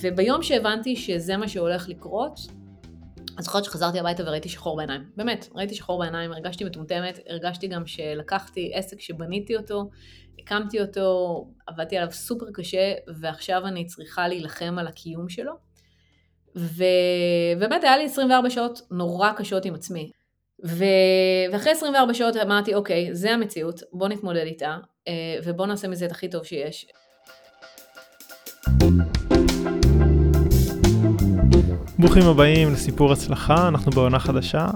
וביום שהבנתי שזה מה שהולך לקרות, אז זוכרת שחזרתי הביתה וראיתי שחור בעיניים. באמת, ראיתי שחור בעיניים, הרגשתי מטומטמת, הרגשתי גם שלקחתי עסק שבניתי אותו, הקמתי אותו, עבדתי עליו סופר קשה, ועכשיו אני צריכה להילחם על הקיום שלו. ובאמת היה לי 24 שעות נורא קשות עם עצמי. ו... ואחרי 24 שעות אמרתי, אוקיי, זה המציאות, בוא נתמודד איתה, אה, ובוא נעשה מזה את הכי טוב שיש. ברוכים הבאים לסיפור הצלחה, אנחנו בעונה חדשה.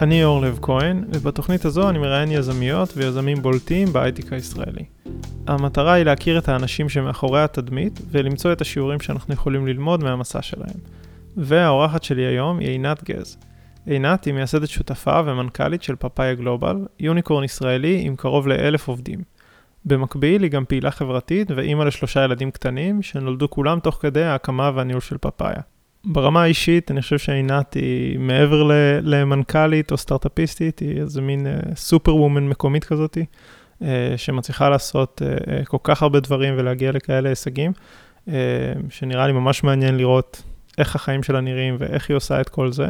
אני אור לב כהן, ובתוכנית הזו אני מראיין יזמיות ויזמים בולטים בהייטק הישראלי. המטרה היא להכיר את האנשים שמאחורי התדמית ולמצוא את השיעורים שאנחנו יכולים ללמוד מהמסע שלהם. והאורחת שלי היום היא עינת גז. עינת היא מייסדת שותפה ומנכ"לית של פאפאיה גלובל, יוניקורן ישראלי עם קרוב לאלף עובדים. במקביל היא גם פעילה חברתית ואימא לשלושה ילדים קטנים שנולדו כולם תוך כדי ההקמה והניהול של פאפאיה. ברמה האישית אני חושב שעינת היא מעבר למנכ"לית או סטארט-אפיסטית, היא איזה מין סופר וומן מקומית כזאתי, אה, שמצליחה לעשות אה, אה, כל כך הרבה דברים ולהגיע לכאלה הישגים, שנראה לי ממש מעניין לראות איך החיים שלה נראים ואיך היא עושה את כל זה.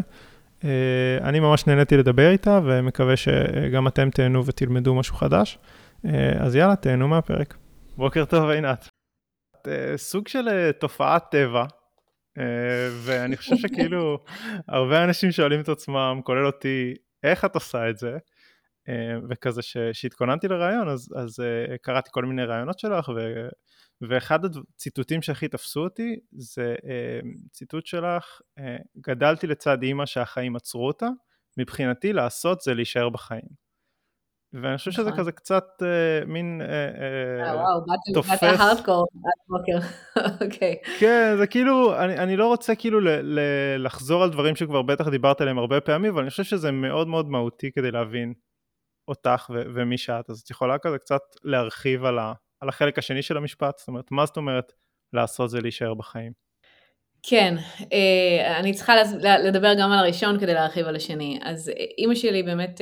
אני ממש נהניתי לדבר איתה ומקווה שגם אתם תהנו ותלמדו משהו חדש. אז יאללה, תהנו מהפרק. בוקר טוב עינת. סוג של תופעת טבע. ואני חושב שכאילו הרבה אנשים שואלים את עצמם, כולל אותי, איך את עושה את זה? וכזה שהתכוננתי לראיון אז, אז קראתי כל מיני ראיונות שלך ו, ואחד הציטוטים שהכי תפסו אותי זה ציטוט שלך, גדלתי לצד אימא שהחיים עצרו אותה, מבחינתי לעשות זה להישאר בחיים. ואני חושב שזה נכון. כזה קצת אה, מין אה, אה, וואו, באת הארדקור עד בוקר, אוקיי. כן, זה כאילו, אני, לא רוצה כאילו לחזור על דברים שכבר בטח דיברת עליהם הרבה פעמים, אבל אני חושב שזה מאוד מאוד מהותי כדי להבין אותך ומי שאת, אז את יכולה כזה קצת להרחיב על החלק השני של המשפט, זאת אומרת, מה זאת אומרת לעשות זה להישאר בחיים? כן, אני צריכה לדבר גם על הראשון כדי להרחיב על השני. אז אימא שלי באמת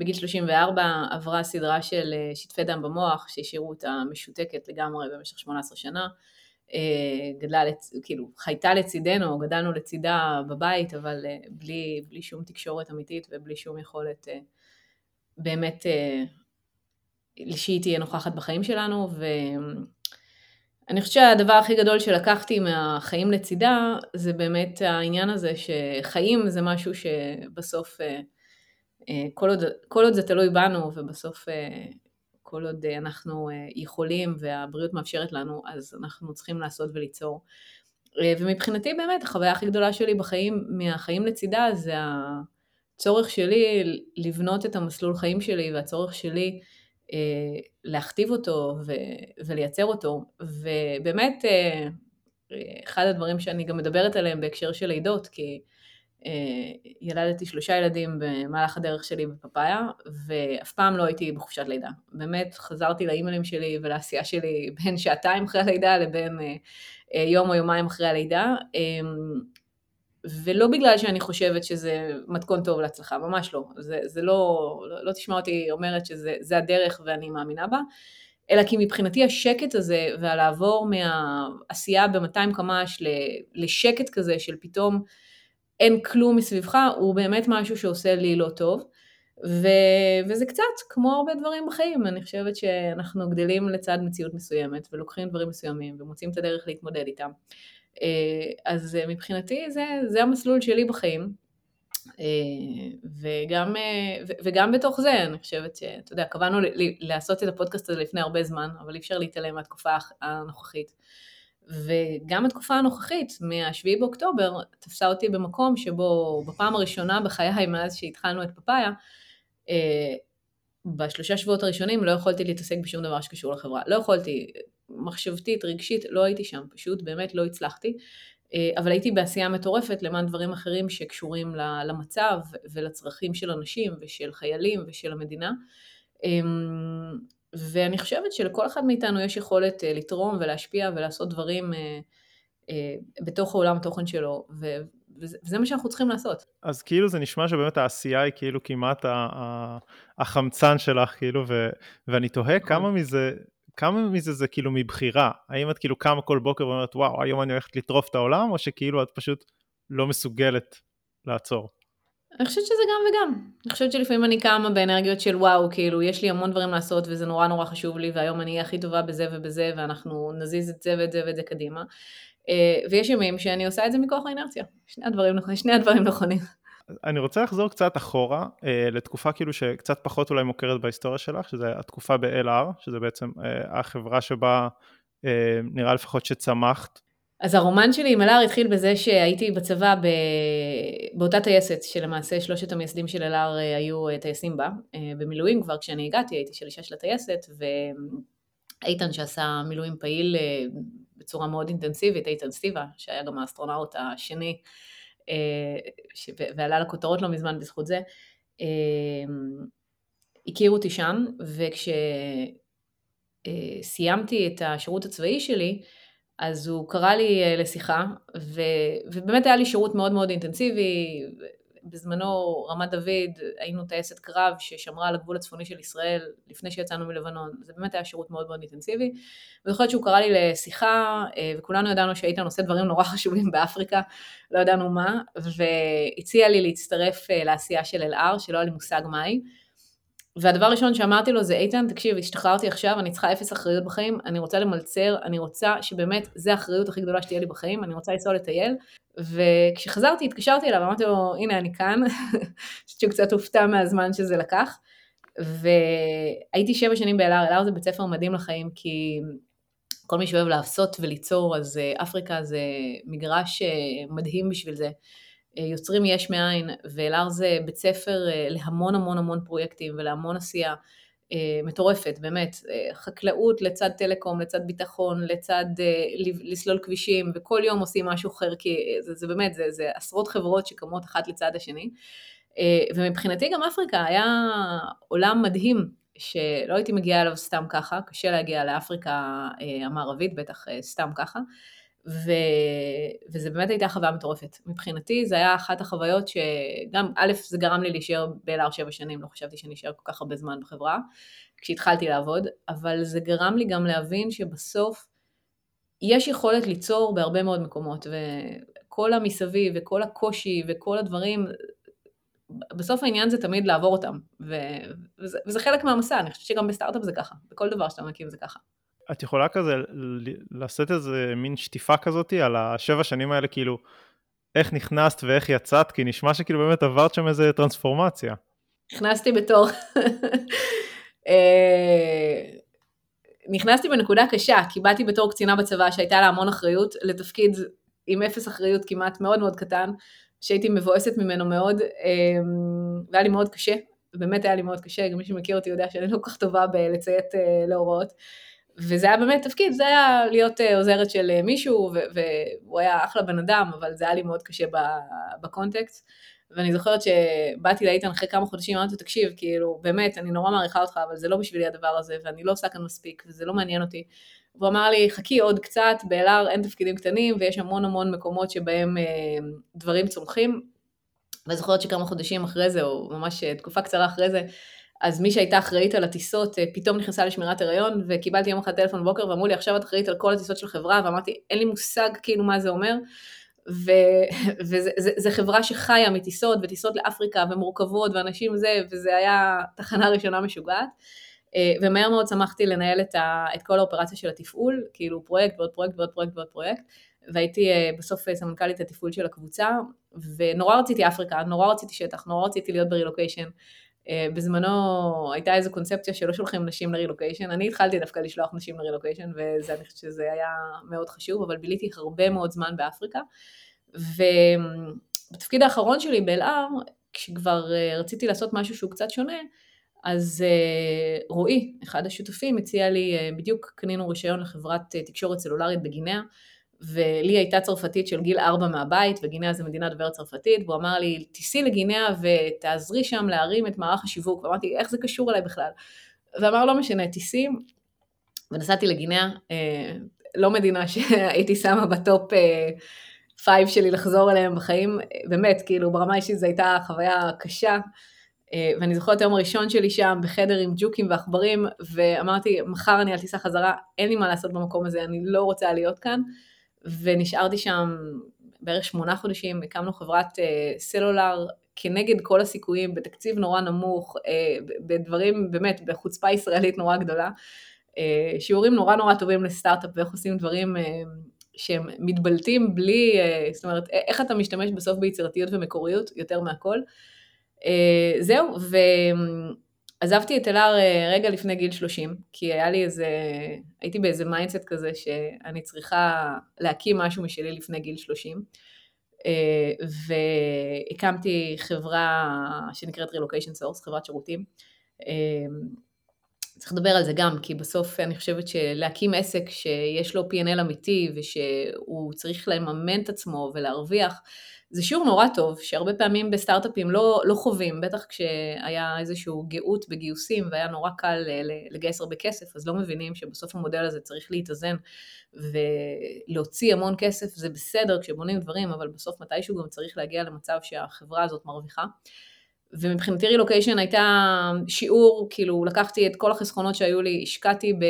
בגיל 34 עברה סדרה של אה, שטפי דם במוח שהשאירו אותה משותקת לגמרי במשך 18 שנה. אה, גדלה, לצ... כאילו, חייתה לצידנו, גדלנו לצידה בבית, אבל אה, בלי, בלי שום תקשורת אמיתית ובלי שום יכולת באמת שהיא תהיה נוכחת בחיים שלנו. ואני חושבת שהדבר הכי גדול שלקחתי מהחיים לצידה זה באמת העניין הזה שחיים זה משהו שבסוף כל עוד, כל עוד זה תלוי בנו ובסוף אה, כל עוד אה, אנחנו יכולים והבריאות מאפשרת לנו אז אנחנו צריכים לעשות וליצור. ומבחינתי באמת החוויה הכי גדולה שלי בחיים, מהחיים לצידה זה הצורך שלי לבנות את המסלול חיים שלי והצורך שלי להכתיב אותו ו- ולייצר אותו ובאמת אחד הדברים שאני גם מדברת עליהם בהקשר של לידות כי אה, ילדתי שלושה ילדים במהלך הדרך שלי בפאפאיה, ואף פעם לא הייתי בחופשת לידה. באמת חזרתי לאימיילים שלי ולעשייה שלי בין שעתיים אחרי הלידה לבין אה, אה, יום או יומיים אחרי הלידה, ולא בגלל שאני חושבת שזה מתכון טוב להצלחה, ממש לא. זה, זה לא, לא תשמע אותי אומרת שזה הדרך ואני מאמינה בה, אלא כי מבחינתי השקט הזה והלעבור מהעשייה ב-200 קמ"ש לשקט כזה של פתאום אין כלום מסביבך, הוא באמת משהו שעושה לי לא טוב. ו... וזה קצת כמו הרבה דברים בחיים, אני חושבת שאנחנו גדלים לצד מציאות מסוימת ולוקחים דברים מסוימים ומוצאים את הדרך להתמודד איתם. אה, אז מבחינתי זה, זה המסלול שלי בחיים. אה, וגם, אה, וגם בתוך זה, אני חושבת שאתה יודע, קבענו לעשות את הפודקאסט הזה לפני הרבה זמן, אבל אי אפשר להתעלם מהתקופה הנוכחית. וגם התקופה הנוכחית, מה-7 באוקטובר, תפסה אותי במקום שבו בפעם הראשונה בחיי, מאז שהתחלנו את פאפאיה, אה, בשלושה שבועות הראשונים לא יכולתי להתעסק בשום דבר שקשור לחברה. לא יכולתי, מחשבתית, רגשית, לא הייתי שם, פשוט באמת לא הצלחתי. אה, אבל הייתי בעשייה מטורפת למען דברים אחרים שקשורים למצב ולצרכים של אנשים ושל חיילים ושל המדינה. ואני חושבת שלכל אחד מאיתנו יש יכולת אה, לתרום ולהשפיע ולעשות דברים אה, אה, בתוך העולם התוכן שלו, וזה מה שאנחנו צריכים לעשות. אז כאילו זה נשמע שבאמת העשייה היא כאילו כמעט החמצן שלך, כאילו, ו, ואני תוהה נכון. כמה מזה, כמה מזה זה כאילו מבחירה? האם את כאילו קמה כל בוקר ואומרת, וואו, היום אני הולכת לטרוף את העולם, או שכאילו את פשוט לא מסוגלת לעצור? אני חושבת שזה גם וגם. אני חושבת שלפעמים אני קמה באנרגיות של וואו, כאילו, יש לי המון דברים לעשות וזה נורא נורא חשוב לי, והיום אני אהיה הכי טובה בזה ובזה, ואנחנו נזיז את זה ואת זה ואת זה קדימה. אה, ויש ימים שאני עושה את זה מכוח האינרציה. שני הדברים, שני הדברים נכונים. אני רוצה לחזור קצת אחורה, אה, לתקופה כאילו שקצת פחות אולי מוכרת בהיסטוריה שלך, שזה התקופה ב-LR, שזה בעצם אה, החברה שבה נראה לפחות שצמחת. אז הרומן שלי עם אלאר התחיל בזה שהייתי בצבא ב... באותה טייסת, שלמעשה שלושת המייסדים של אלאר היו טייסים בה, במילואים כבר כשאני הגעתי, הייתי שלישה של הטייסת, ואיתן שעשה מילואים פעיל בצורה מאוד אינטנסיבית, איתן סטיבה, שהיה גם האסטרונאוט השני, ש... ועלה לכותרות לא מזמן בזכות זה, הכירו אותי שם, וכשסיימתי את השירות הצבאי שלי, אז הוא קרא לי אה, לשיחה, ו, ובאמת היה לי שירות מאוד מאוד אינטנסיבי, בזמנו רמת דוד, היינו טייסת קרב ששמרה על הגבול הצפוני של ישראל לפני שיצאנו מלבנון, זה באמת היה שירות מאוד מאוד אינטנסיבי. ואני זוכרת שהוא קרא לי לשיחה, אה, וכולנו ידענו שאיתן עושה דברים נורא חשובים באפריקה, לא ידענו מה, והציע לי להצטרף אה, לעשייה של אלאר, שלא היה לי מושג מהי. והדבר הראשון שאמרתי לו זה, איתן, תקשיב, השתחררתי עכשיו, אני צריכה אפס אחריות בחיים, אני רוצה למלצר, אני רוצה שבאמת, זה האחריות הכי גדולה שתהיה לי בחיים, אני רוצה לנסוע לטייל. וכשחזרתי, התקשרתי אליו, אמרתי לו, הנה, אני כאן. שהוא קצת הופתע מהזמן שזה לקח. והייתי שבע שנים באלאר, אלאר זה בית ספר מדהים לחיים, כי כל מי שאוהב לעשות וליצור, אז אה, אפריקה זה מגרש אה, מדהים בשביל זה. אה, יוצרים יש מאין, ואלאר זה בית ספר אה, להמון המון המון פרויקטים ולהמון עשייה אה, מטורפת, באמת, חקלאות לצד טלקום, לצד ביטחון, לצד לסלול כבישים, וכל יום עושים משהו אחר, כי זה, זה באמת, זה, זה עשרות חברות שקמות אחת לצד השני. ומבחינתי גם אפריקה היה עולם מדהים, שלא הייתי מגיעה אליו סתם ככה, קשה להגיע לאפריקה המערבית, בטח סתם ככה. ו... וזה באמת הייתה חוויה מטורפת. מבחינתי זה היה אחת החוויות שגם, א', זה גרם לי להישאר באלאר שבע שנים, לא חשבתי שאני אשאר כל כך הרבה זמן בחברה, כשהתחלתי לעבוד, אבל זה גרם לי גם להבין שבסוף יש יכולת ליצור בהרבה מאוד מקומות, וכל המסביב וכל הקושי וכל הדברים, בסוף העניין זה תמיד לעבור אותם, וזה, וזה חלק מהמסע, אני חושבת שגם בסטארט-אפ זה ככה, בכל דבר שאתה מקים זה ככה. את יכולה כזה לעשות איזה מין שטיפה כזאתי על השבע שנים האלה, כאילו, איך נכנסת ואיך יצאת, כי נשמע שכאילו באמת עברת שם איזה טרנספורמציה. נכנסתי בתור... אה, נכנסתי בנקודה קשה, כי באתי בתור קצינה בצבא שהייתה לה המון אחריות, לתפקיד עם אפס אחריות כמעט מאוד מאוד קטן, שהייתי מבואסת ממנו מאוד, אה, והיה לי מאוד קשה, באמת היה לי מאוד קשה, גם מי שמכיר אותי יודע שאני לא כל כך טובה בלציית אה, להוראות. וזה היה באמת תפקיד, זה היה להיות אה, עוזרת של אה, מישהו, והוא היה אחלה בן אדם, אבל זה היה לי מאוד קשה בקונטקסט. ואני זוכרת שבאתי לאיתן אחרי כמה חודשים, אמרתי לו, תקשיב, כאילו, באמת, אני נורא מעריכה אותך, אבל זה לא בשבילי הדבר הזה, ואני לא עושה כאן מספיק, וזה לא מעניין אותי. והוא אמר לי, חכי עוד קצת, באלאר אין תפקידים קטנים, ויש המון המון מקומות שבהם אה, דברים צומחים. ואני זוכרת שכמה חודשים אחרי זה, או ממש תקופה קצרה אחרי זה, אז מי שהייתה אחראית על הטיסות אה, פתאום נכנסה לשמירת הריון, וקיבלתי יום אחד טלפון בבוקר ואמרו לי עכשיו את אחראית על כל הטיסות של חברה, ואמרתי אין לי מושג כאילו מה זה אומר, וזה חברה שחיה מטיסות וטיסות לאפריקה ומורכבות ואנשים זה, וזה היה תחנה ראשונה משוגעת. אה, ומהר מאוד שמחתי לנהל את, ה, את כל האופרציה של התפעול, כאילו פרויקט ועוד פרויקט ועוד פרויקט ועוד פרויקט, והייתי אה, בסוף סמנכ"לית התפעול של הקבוצה, ונורא רציתי אפריקה, נורא רציתי שטח, נורא רציתי להיות ברילוקיישן, בזמנו הייתה איזו קונספציה שלא שולחים נשים לרילוקיישן, אני התחלתי דווקא לשלוח נשים לרילוקיישן ואני חושבת שזה היה מאוד חשוב, אבל ביליתי הרבה מאוד זמן באפריקה. ובתפקיד האחרון שלי באלאר, כשכבר אה, רציתי לעשות משהו שהוא קצת שונה, אז אה, רועי, אחד השותפים, הציע לי, בדיוק קנינו רישיון לחברת תקשורת סלולרית בגינאה, ולי הייתה צרפתית של גיל ארבע מהבית, וגינאה זה מדינה דוברת צרפתית, והוא אמר לי, תיסעי לגינאה ותעזרי שם להרים את מערך השיווק, ואמרתי, איך זה קשור אליי בכלל? ואמר, לא משנה, תיסעי, ונסעתי לגינאה, אה, לא מדינה שהייתי שמה ב top אה, five שלי לחזור אליהם בחיים, באמת, כאילו ברמה האישית זו הייתה חוויה קשה, אה, ואני זוכרת את היום הראשון שלי שם בחדר עם ג'וקים ועכברים, ואמרתי, מחר אני על טיסה חזרה, אין לי מה לעשות במקום הזה, אני לא רוצה להיות כאן. ונשארתי שם בערך שמונה חודשים, הקמנו חברת אה, סלולר כנגד כל הסיכויים, בתקציב נורא נמוך, אה, בדברים, באמת, בחוצפה ישראלית נורא גדולה. שיעורים נורא נורא טובים לסטארט-אפ ואיך עושים דברים שהם מתבלטים בלי, זאת אומרת, איך אתה משתמש בסוף ביצירתיות ומקוריות יותר מהכל. אה, זהו, ועזבתי את אלאר אה, רגע לפני גיל 30, כי היה לי איזה, הייתי באיזה mindset כזה שאני צריכה להקים משהו משלי לפני גיל 30. אה, והקמתי חברה שנקראת Relocation Source, חברת שירותים. צריך לדבר על זה גם, כי בסוף אני חושבת שלהקים עסק שיש לו P&L אמיתי ושהוא צריך לממן את עצמו ולהרוויח, זה שיעור נורא טוב, שהרבה פעמים בסטארט-אפים לא, לא חווים, בטח כשהיה איזשהו גאות בגיוסים והיה נורא קל לגייס הרבה כסף, אז לא מבינים שבסוף המודל הזה צריך להתאזן ולהוציא המון כסף, זה בסדר כשבונים דברים, אבל בסוף מתישהו גם צריך להגיע למצב שהחברה הזאת מרוויחה. ומבחינתי רילוקיישן הייתה שיעור, כאילו לקחתי את כל החסכונות שהיו לי, השקעתי ב...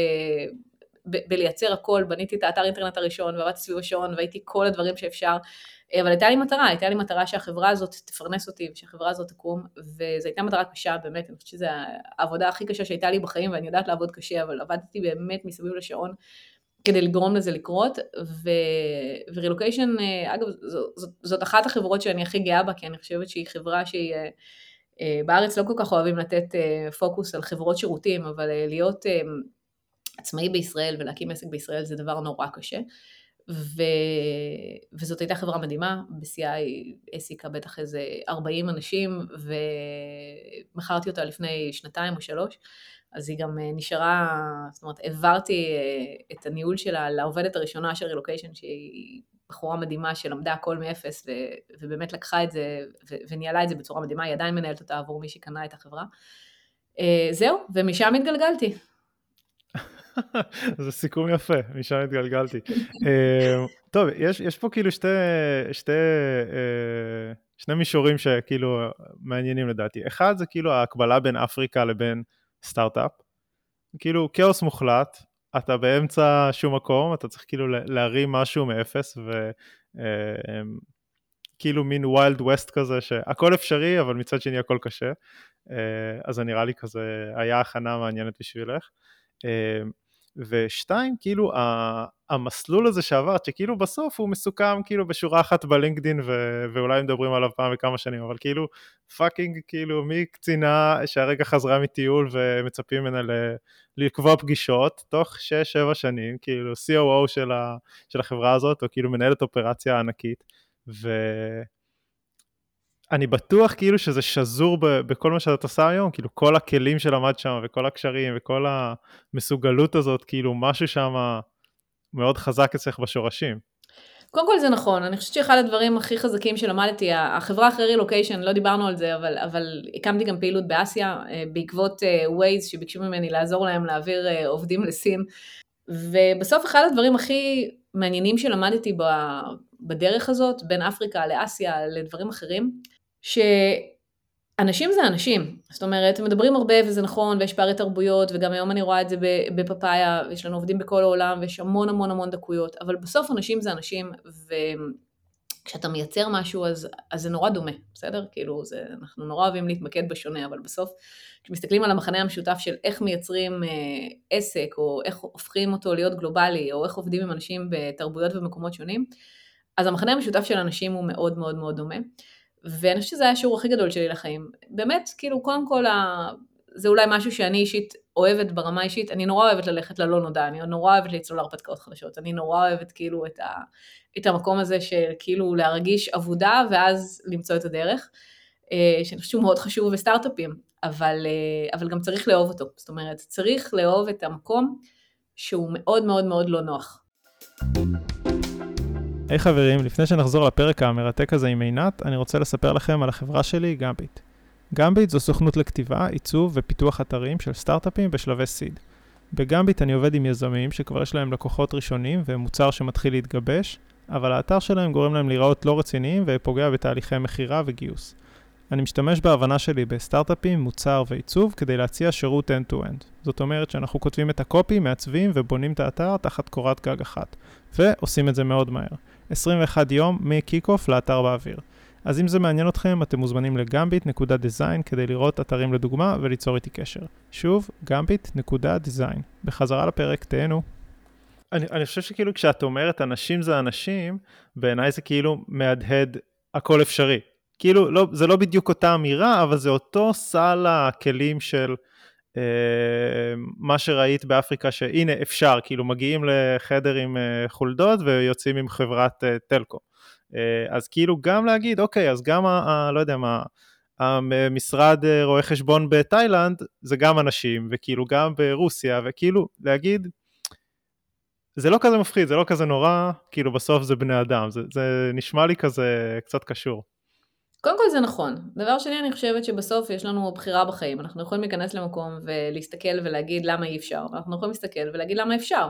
ב- בלייצר הכל, בניתי את האתר אינטרנט הראשון ועבדתי סביב השעון והייתי כל הדברים שאפשר אבל הייתה לי מטרה, הייתה לי מטרה שהחברה הזאת תפרנס אותי ושהחברה הזאת תקום, וזו הייתה מטרה קשה באמת, אני חושבת שזו העבודה הכי קשה שהייתה לי בחיים, ואני יודעת לעבוד קשה, אבל עבדתי באמת מסביב לשעון כדי לגרום לזה לקרות, ו... ורילוקיישן, אגב, זאת, זאת אחת החברות שאני הכי גאה בה, כי אני חושבת שהיא חברה שהיא... אה, אה, בארץ לא כל כך אוהבים לתת אה, פוקוס על חברות שירותים, אבל להיות עצמאי בישראל ולהקים עסק בישראל זה דבר נורא קשה. ו... וזאת הייתה חברה מדהימה, היא העסיקה בטח איזה 40 אנשים, ומכרתי אותה לפני שנתיים או שלוש, אז היא גם אה, נשארה, זאת אומרת, העברתי אה, את הניהול שלה לעובדת הראשונה של רילוקיישן, שהיא בחורה מדהימה שלמדה הכל מאפס, ו... ובאמת לקחה את זה ו... וניהלה את זה בצורה מדהימה, היא עדיין מנהלת אותה עבור מי שקנה את החברה. אה, זהו, ומשם התגלגלתי. זה סיכום יפה, משם התגלגלתי. אה, טוב, יש, יש פה כאילו שתי, שתי, אה, שני מישורים שכאילו מעניינים לדעתי. אחד זה כאילו ההקבלה בין אפריקה לבין סטארט-אפ. כאילו כאוס מוחלט, אתה באמצע שום מקום, אתה צריך כאילו להרים משהו מאפס, וכאילו אה, מין ויילד ווסט כזה, שהכל אפשרי, אבל מצד שני הכל קשה. אז זה נראה לי כזה, היה הכנה מעניינת בשבילך. ושתיים, כאילו המסלול הזה שעברת, שכאילו בסוף הוא מסוכם כאילו בשורה אחת בלינקדין ו- ואולי מדברים עליו פעם בכמה שנים, אבל כאילו פאקינג כאילו מקצינה שהרגע חזרה מטיול ומצפים ממנה ל- לקבוע פגישות, תוך 6-7 שנים, כאילו COO של, ה- של החברה הזאת, או כאילו מנהלת אופרציה ענקית, ו- אני בטוח כאילו שזה שזור ב, בכל מה שאת עושה היום, כאילו כל הכלים שלמד שם וכל הקשרים וכל המסוגלות הזאת, כאילו משהו שם מאוד חזק אצלך בשורשים. קודם כל זה נכון, אני חושבת שאחד הדברים הכי חזקים שלמדתי, החברה אחרי רילוקיישן, לא דיברנו על זה, אבל, אבל הקמתי גם פעילות באסיה אה, בעקבות ווייז אה, שביקשו ממני לעזור להם להעביר אה, עובדים לסין. ובסוף אחד הדברים הכי מעניינים שלמדתי בדרך הזאת, בין אפריקה לאסיה לדברים אחרים, שאנשים זה אנשים, זאת אומרת, מדברים הרבה וזה נכון, ויש פערי תרבויות, וגם היום אני רואה את זה בפאפאיה, ויש לנו עובדים בכל העולם, ויש המון המון המון דקויות, אבל בסוף אנשים זה אנשים, וכשאתה מייצר משהו אז, אז זה נורא דומה, בסדר? כאילו, זה, אנחנו נורא אוהבים להתמקד בשונה, אבל בסוף, כשמסתכלים על המחנה המשותף של איך מייצרים אה, עסק, או איך הופכים אותו להיות גלובלי, או איך עובדים עם אנשים בתרבויות ומקומות שונים, אז המחנה המשותף של אנשים הוא מאוד מאוד מאוד דומה. ואני חושבת שזה היה השיעור הכי גדול שלי לחיים. באמת, כאילו, קודם כל, זה אולי משהו שאני אישית אוהבת ברמה אישית, אני נורא אוהבת ללכת ללא נודע, אני נורא אוהבת לצלול להרפתקאות חדשות, אני נורא אוהבת כאילו את, ה, את המקום הזה של כאילו להרגיש עבודה ואז למצוא את הדרך, אה, שאני חושבת שהוא מאוד חשוב בסטארט-אפים, אבל, אה, אבל גם צריך לאהוב אותו, זאת אומרת, צריך לאהוב את המקום שהוא מאוד מאוד מאוד לא נוח. היי hey, חברים, לפני שנחזור לפרק המרתק הזה עם עינת, אני רוצה לספר לכם על החברה שלי, גמביט. גמביט זו סוכנות לכתיבה, עיצוב ופיתוח אתרים של סטארט-אפים בשלבי סיד. בגמביט אני עובד עם יזמים שכבר יש להם לקוחות ראשונים ומוצר שמתחיל להתגבש, אבל האתר שלהם גורם להם להיראות לא רציניים ופוגע בתהליכי מכירה וגיוס. אני משתמש בהבנה שלי בסטארט-אפים, מוצר ועיצוב כדי להציע שירות end-to-end. זאת אומרת שאנחנו כותבים את הקופי, מעצבים ובונים את האתר תחת קורת גג אחת. ועושים את זה מאוד מהר. 21 יום מקיק-אוף לאתר באוויר. אז אם זה מעניין אתכם, אתם מוזמנים לגמביט.design כדי לראות אתרים לדוגמה וליצור איתי קשר. שוב, גמביט.design. בחזרה לפרק, תהנו. אני, אני חושב שכאילו כשאת אומרת אנשים זה אנשים, בעיניי זה כאילו מהדהד הכל אפשרי. כאילו, לא, זה לא בדיוק אותה אמירה, אבל זה אותו סל הכלים של מה שראית באפריקה, שהנה אפשר, כאילו מגיעים לחדר עם אה, חולדות ויוצאים עם חברת אה, טלקו. אה, אז כאילו גם להגיד, אוקיי, אז גם, ה, לא יודע מה, המשרד אה, רואי חשבון בתאילנד זה גם אנשים, וכאילו גם ברוסיה, וכאילו להגיד, זה לא כזה מפחיד, זה לא כזה נורא, כאילו בסוף זה בני אדם, זה, זה נשמע לי כזה קצת קשור. קודם כל זה נכון. דבר שני, אני חושבת שבסוף יש לנו בחירה בחיים. אנחנו יכולים להיכנס למקום ולהסתכל ולהגיד למה אי אפשר, ואנחנו יכולים להסתכל ולהגיד למה אפשר.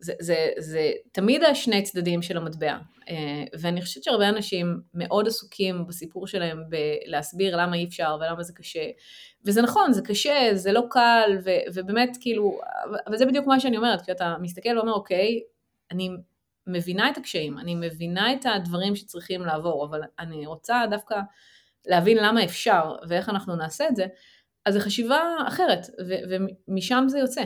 זה, זה, זה תמיד השני צדדים של המטבע. אה, ואני חושבת שהרבה אנשים מאוד עסוקים בסיפור שלהם בלהסביר למה אי אפשר ולמה זה קשה. וזה נכון, זה קשה, זה לא קל, ו, ובאמת כאילו, אבל זה בדיוק מה שאני אומרת, כשאתה מסתכל ואומר, אוקיי, אני מבינה את הקשיים, אני מבינה את הדברים שצריכים לעבור, אבל אני רוצה דווקא להבין למה אפשר ואיך אנחנו נעשה את זה, אז זו חשיבה אחרת, ו- ומשם זה יוצא.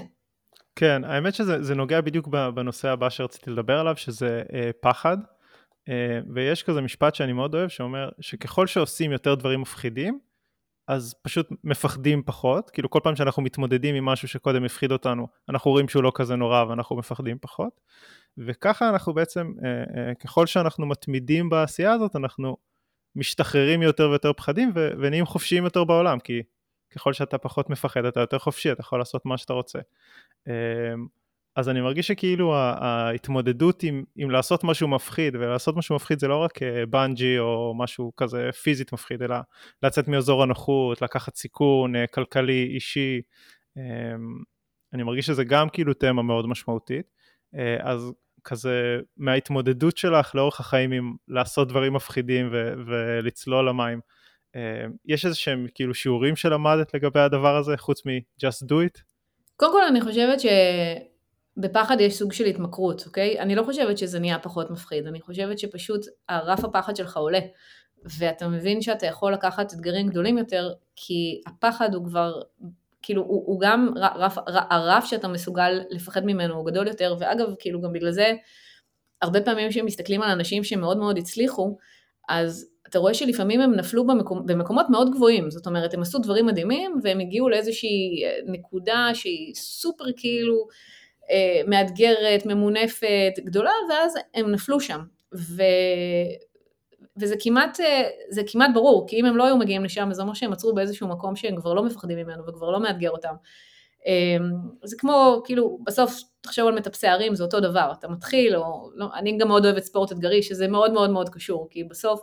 כן, האמת שזה נוגע בדיוק בנושא הבא שרציתי לדבר עליו, שזה אה, פחד, אה, ויש כזה משפט שאני מאוד אוהב, שאומר שככל שעושים יותר דברים מפחידים, אז פשוט מפחדים פחות, כאילו כל פעם שאנחנו מתמודדים עם משהו שקודם הפחיד אותנו, אנחנו רואים שהוא לא כזה נורא ואנחנו מפחדים פחות. וככה אנחנו בעצם, אה, אה, ככל שאנחנו מתמידים בעשייה הזאת, אנחנו משתחררים יותר ויותר פחדים ו- ונהיים חופשיים יותר בעולם, כי ככל שאתה פחות מפחד אתה יותר חופשי, אתה יכול לעשות מה שאתה רוצה. אה, אז אני מרגיש שכאילו ההתמודדות עם, עם לעשות משהו מפחיד, ולעשות משהו מפחיד זה לא רק בנג'י או משהו כזה פיזית מפחיד, אלא לצאת מאזור הנוחות, לקחת סיכון כלכלי, אישי, אני מרגיש שזה גם כאילו תמה מאוד משמעותית. אה, אז כזה מההתמודדות שלך לאורך החיים עם לעשות דברים מפחידים ו- ולצלול למים, אה, יש איזה שהם כאילו שיעורים שלמדת לגבי הדבר הזה חוץ מ-just do it? קודם כל אני חושבת שבפחד יש סוג של התמכרות, אוקיי? אני לא חושבת שזה נהיה פחות מפחיד, אני חושבת שפשוט הרף הפחד שלך עולה. ואתה מבין שאתה יכול לקחת אתגרים גדולים יותר, כי הפחד הוא כבר כאילו הוא, הוא גם רף, הרף שאתה מסוגל לפחד ממנו הוא גדול יותר, ואגב, כאילו גם בגלל זה, הרבה פעמים כשמסתכלים על אנשים שמאוד מאוד הצליחו, אז אתה רואה שלפעמים הם נפלו במקומ, במקומות מאוד גבוהים, זאת אומרת, הם עשו דברים מדהימים, והם הגיעו לאיזושהי אה, נקודה שהיא סופר כאילו מאתגרת, ממונפת, גדולה, ואז הם נפלו שם. ו... וזה כמעט, אה, זה כמעט ברור, כי אם הם לא היו מגיעים לשם, זה אומר שהם עצרו באיזשהו מקום שהם כבר לא מפחדים ממנו וכבר לא מאתגר אותם. אמ, זה כמו, כאילו, בסוף תחשוב על מטפסי הרים, זה אותו דבר, אתה מתחיל, או, לא, אני גם מאוד אוהבת ספורט אתגרי, שזה מאוד מאוד מאוד קשור, כי בסוף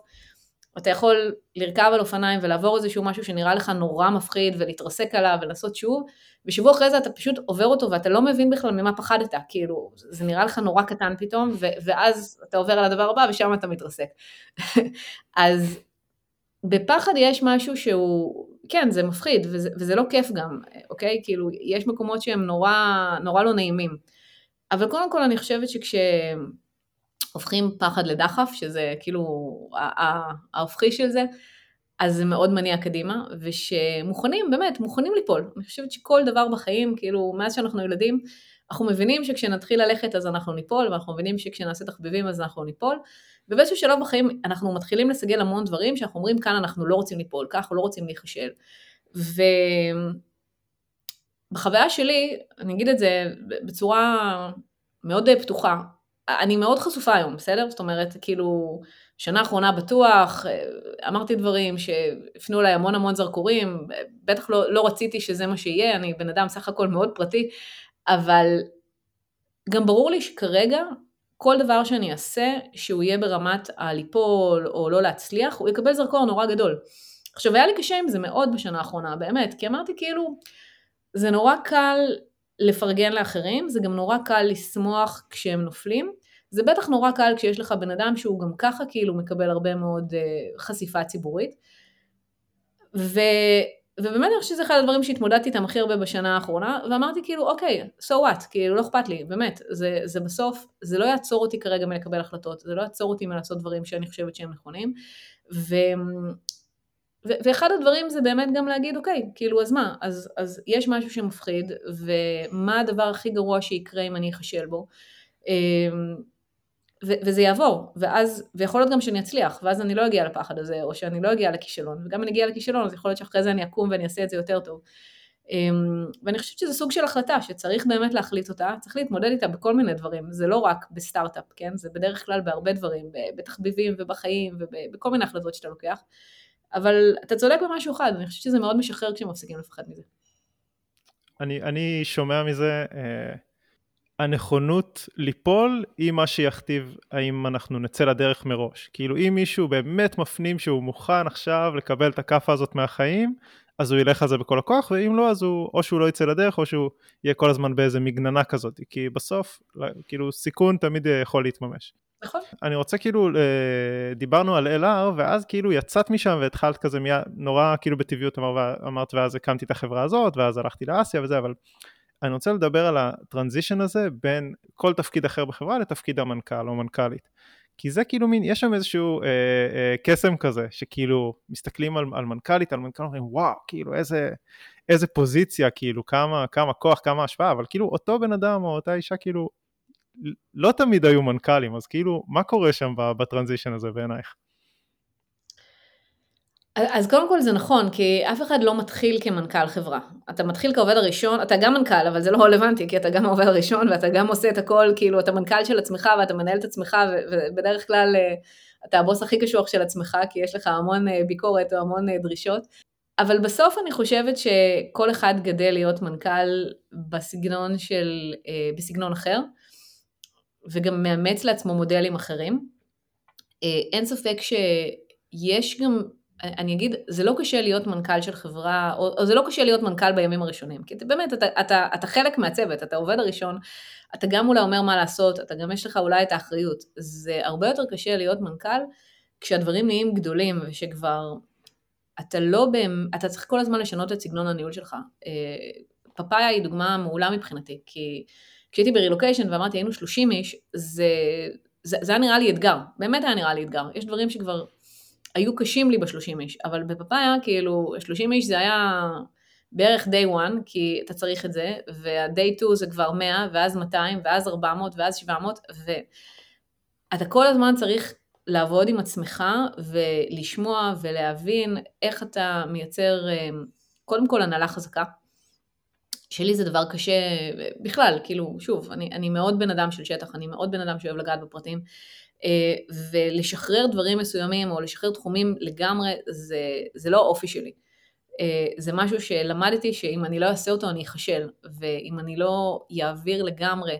אתה יכול לרכב על אופניים ולעבור איזשהו משהו שנראה לך נורא מפחיד ולהתרסק עליו ולעשות שוב, ושבוע אחרי זה אתה פשוט עובר אותו ואתה לא מבין בכלל ממה פחדת, כאילו זה נראה לך נורא קטן פתאום, ו- ואז אתה עובר על הדבר הבא ושם אתה מתרסק. אז בפחד יש משהו שהוא, כן זה מפחיד וזה, וזה לא כיף גם, אוקיי? כאילו יש מקומות שהם נורא, נורא לא נעימים. אבל קודם כל אני חושבת שכש... הופכים פחד לדחף, שזה כאילו ההופכי של זה, אז זה מאוד מניע קדימה, ושמוכנים, באמת, מוכנים ליפול. אני חושבת שכל דבר בחיים, כאילו, מאז שאנחנו ילדים, אנחנו מבינים שכשנתחיל ללכת אז אנחנו ניפול, ואנחנו מבינים שכשנעשה תחביבים אז אנחנו ניפול, ובאיזשהו שלב בחיים אנחנו מתחילים לסגל המון דברים שאנחנו אומרים כאן אנחנו לא רוצים ליפול, ככה אנחנו לא רוצים להיכשל. ובחוויה שלי, אני אגיד את זה בצורה מאוד פתוחה, אני מאוד חשופה היום, בסדר? זאת אומרת, כאילו, שנה אחרונה בטוח, אמרתי דברים שהפנו אליי המון המון זרקורים, בטח לא, לא רציתי שזה מה שיהיה, אני בן אדם סך הכל מאוד פרטי, אבל גם ברור לי שכרגע כל דבר שאני אעשה, שהוא יהיה ברמת הליפול או לא להצליח, הוא יקבל זרקור נורא גדול. עכשיו היה לי קשה עם זה מאוד בשנה האחרונה, באמת, כי אמרתי כאילו, זה נורא קל לפרגן לאחרים, זה גם נורא קל לשמוח כשהם נופלים. זה בטח נורא קל כשיש לך בן אדם שהוא גם ככה כאילו מקבל הרבה מאוד uh, חשיפה ציבורית. ו... ובאמת אני חושבת שזה אחד הדברים שהתמודדתי איתם הכי הרבה בשנה האחרונה, ואמרתי כאילו אוקיי, so what, כאילו לא אכפת לי, באמת, זה, זה בסוף, זה לא יעצור אותי כרגע מלקבל החלטות, זה לא יעצור אותי מלעשות דברים שאני חושבת שהם נכונים, ו... ואחד הדברים זה באמת גם להגיד, אוקיי, כאילו, אז מה? אז, אז יש משהו שמפחיד, ומה הדבר הכי גרוע שיקרה אם אני אכשל בו? אמ, וזה יעבור, ואז, ויכול להיות גם שאני אצליח, ואז אני לא אגיע לפחד הזה, או שאני לא אגיע לכישלון, וגם אם אני אגיע לכישלון, אז יכול להיות שאחרי זה אני אקום ואני אעשה את זה יותר טוב. אמ, ואני חושבת שזה סוג של החלטה שצריך באמת להחליט אותה, צריך להתמודד איתה בכל מיני דברים, זה לא רק בסטארט-אפ, כן? זה בדרך כלל בהרבה דברים, בתחביבים ובחיים ובכל מיני החלטות שאתה לוקח. אבל אתה צודק במשהו אחד, אני חושבת שזה מאוד משחרר כשמפסיקים לפחד מזה. אני, אני שומע מזה, אה, הנכונות ליפול היא מה שיכתיב האם אנחנו נצא לדרך מראש. כאילו אם מישהו באמת מפנים שהוא מוכן עכשיו לקבל את הכאפה הזאת מהחיים, אז הוא ילך על זה בכל הכוח, ואם לא, אז הוא, או שהוא לא יצא לדרך, או שהוא יהיה כל הזמן באיזה מגננה כזאת, כי בסוף, כאילו, סיכון תמיד יכול להתממש. נכון. אני רוצה כאילו, אה, דיברנו על LR, ואז כאילו יצאת משם והתחלת כזה מיד, נורא כאילו בטבעיות אמר, אמרת, ואז הקמתי את החברה הזאת, ואז הלכתי לאסיה וזה, אבל אני רוצה לדבר על הטרנזישן הזה בין כל תפקיד אחר בחברה לתפקיד המנכ"ל או מנכ"לית. כי זה כאילו מין, יש שם איזשהו אה, אה, קסם כזה, שכאילו מסתכלים על, על מנכ"לית, על מנכ"ל, אומרים וואו, כאילו איזה, איזה פוזיציה, כאילו כמה, כמה כוח, כמה השפעה, אבל כאילו אותו בן אדם או אותה אישה כאילו לא תמיד היו מנכ"לים, אז כאילו, מה קורה שם בטרנזישן הזה בעינייך? אז קודם כל זה נכון, כי אף אחד לא מתחיל כמנכ"ל חברה. אתה מתחיל כעובד הראשון, אתה גם מנכ"ל, אבל זה לא רלוונטי, כי אתה גם העובד הראשון ואתה גם עושה את הכל, כאילו אתה מנכ"ל של עצמך ואתה מנהל את עצמך, ובדרך כלל אה, אתה הבוס הכי קשוח של עצמך, כי יש לך המון אה, ביקורת או המון אה, דרישות. אבל בסוף אני חושבת שכל אחד גדל להיות מנכ"ל בסגנון של, בסגנון אחר. וגם מאמץ לעצמו מודלים אחרים. אה, אין ספק שיש גם, אני אגיד, זה לא קשה להיות מנכ"ל של חברה, או, או זה לא קשה להיות מנכ"ל בימים הראשונים, כי אתה, באמת, אתה, אתה, אתה חלק מהצוות, אתה עובד הראשון, אתה גם אולי אומר מה לעשות, אתה גם יש לך אולי את האחריות. זה הרבה יותר קשה להיות מנכ"ל כשהדברים נהיים גדולים ושכבר אתה לא, בהם, אתה צריך כל הזמן לשנות את סגנון הניהול שלך. אה, פאפאיה היא דוגמה מעולה מבחינתי, כי כשהייתי ברילוקיישן ואמרתי היינו 30 איש, זה, זה, זה היה נראה לי אתגר, באמת היה נראה לי אתגר. יש דברים שכבר היו קשים לי ב-30 איש, אבל בפאפאיה כאילו 30 איש זה היה בערך day one, כי אתה צריך את זה, וה-day 2 זה כבר 100, ואז 200, ואז 400, ואז 700, ואתה כל הזמן צריך לעבוד עם עצמך ולשמוע ולהבין איך אתה מייצר אה, קודם כל הנהלה חזקה. שלי זה דבר קשה בכלל, כאילו, שוב, אני, אני מאוד בן אדם של שטח, אני מאוד בן אדם שאוהב לגעת בפרטים, אה, ולשחרר דברים מסוימים או לשחרר תחומים לגמרי, זה, זה לא האופי שלי. אה, זה משהו שלמדתי שאם אני לא אעשה אותו אני אחשל, ואם אני לא אעביר לגמרי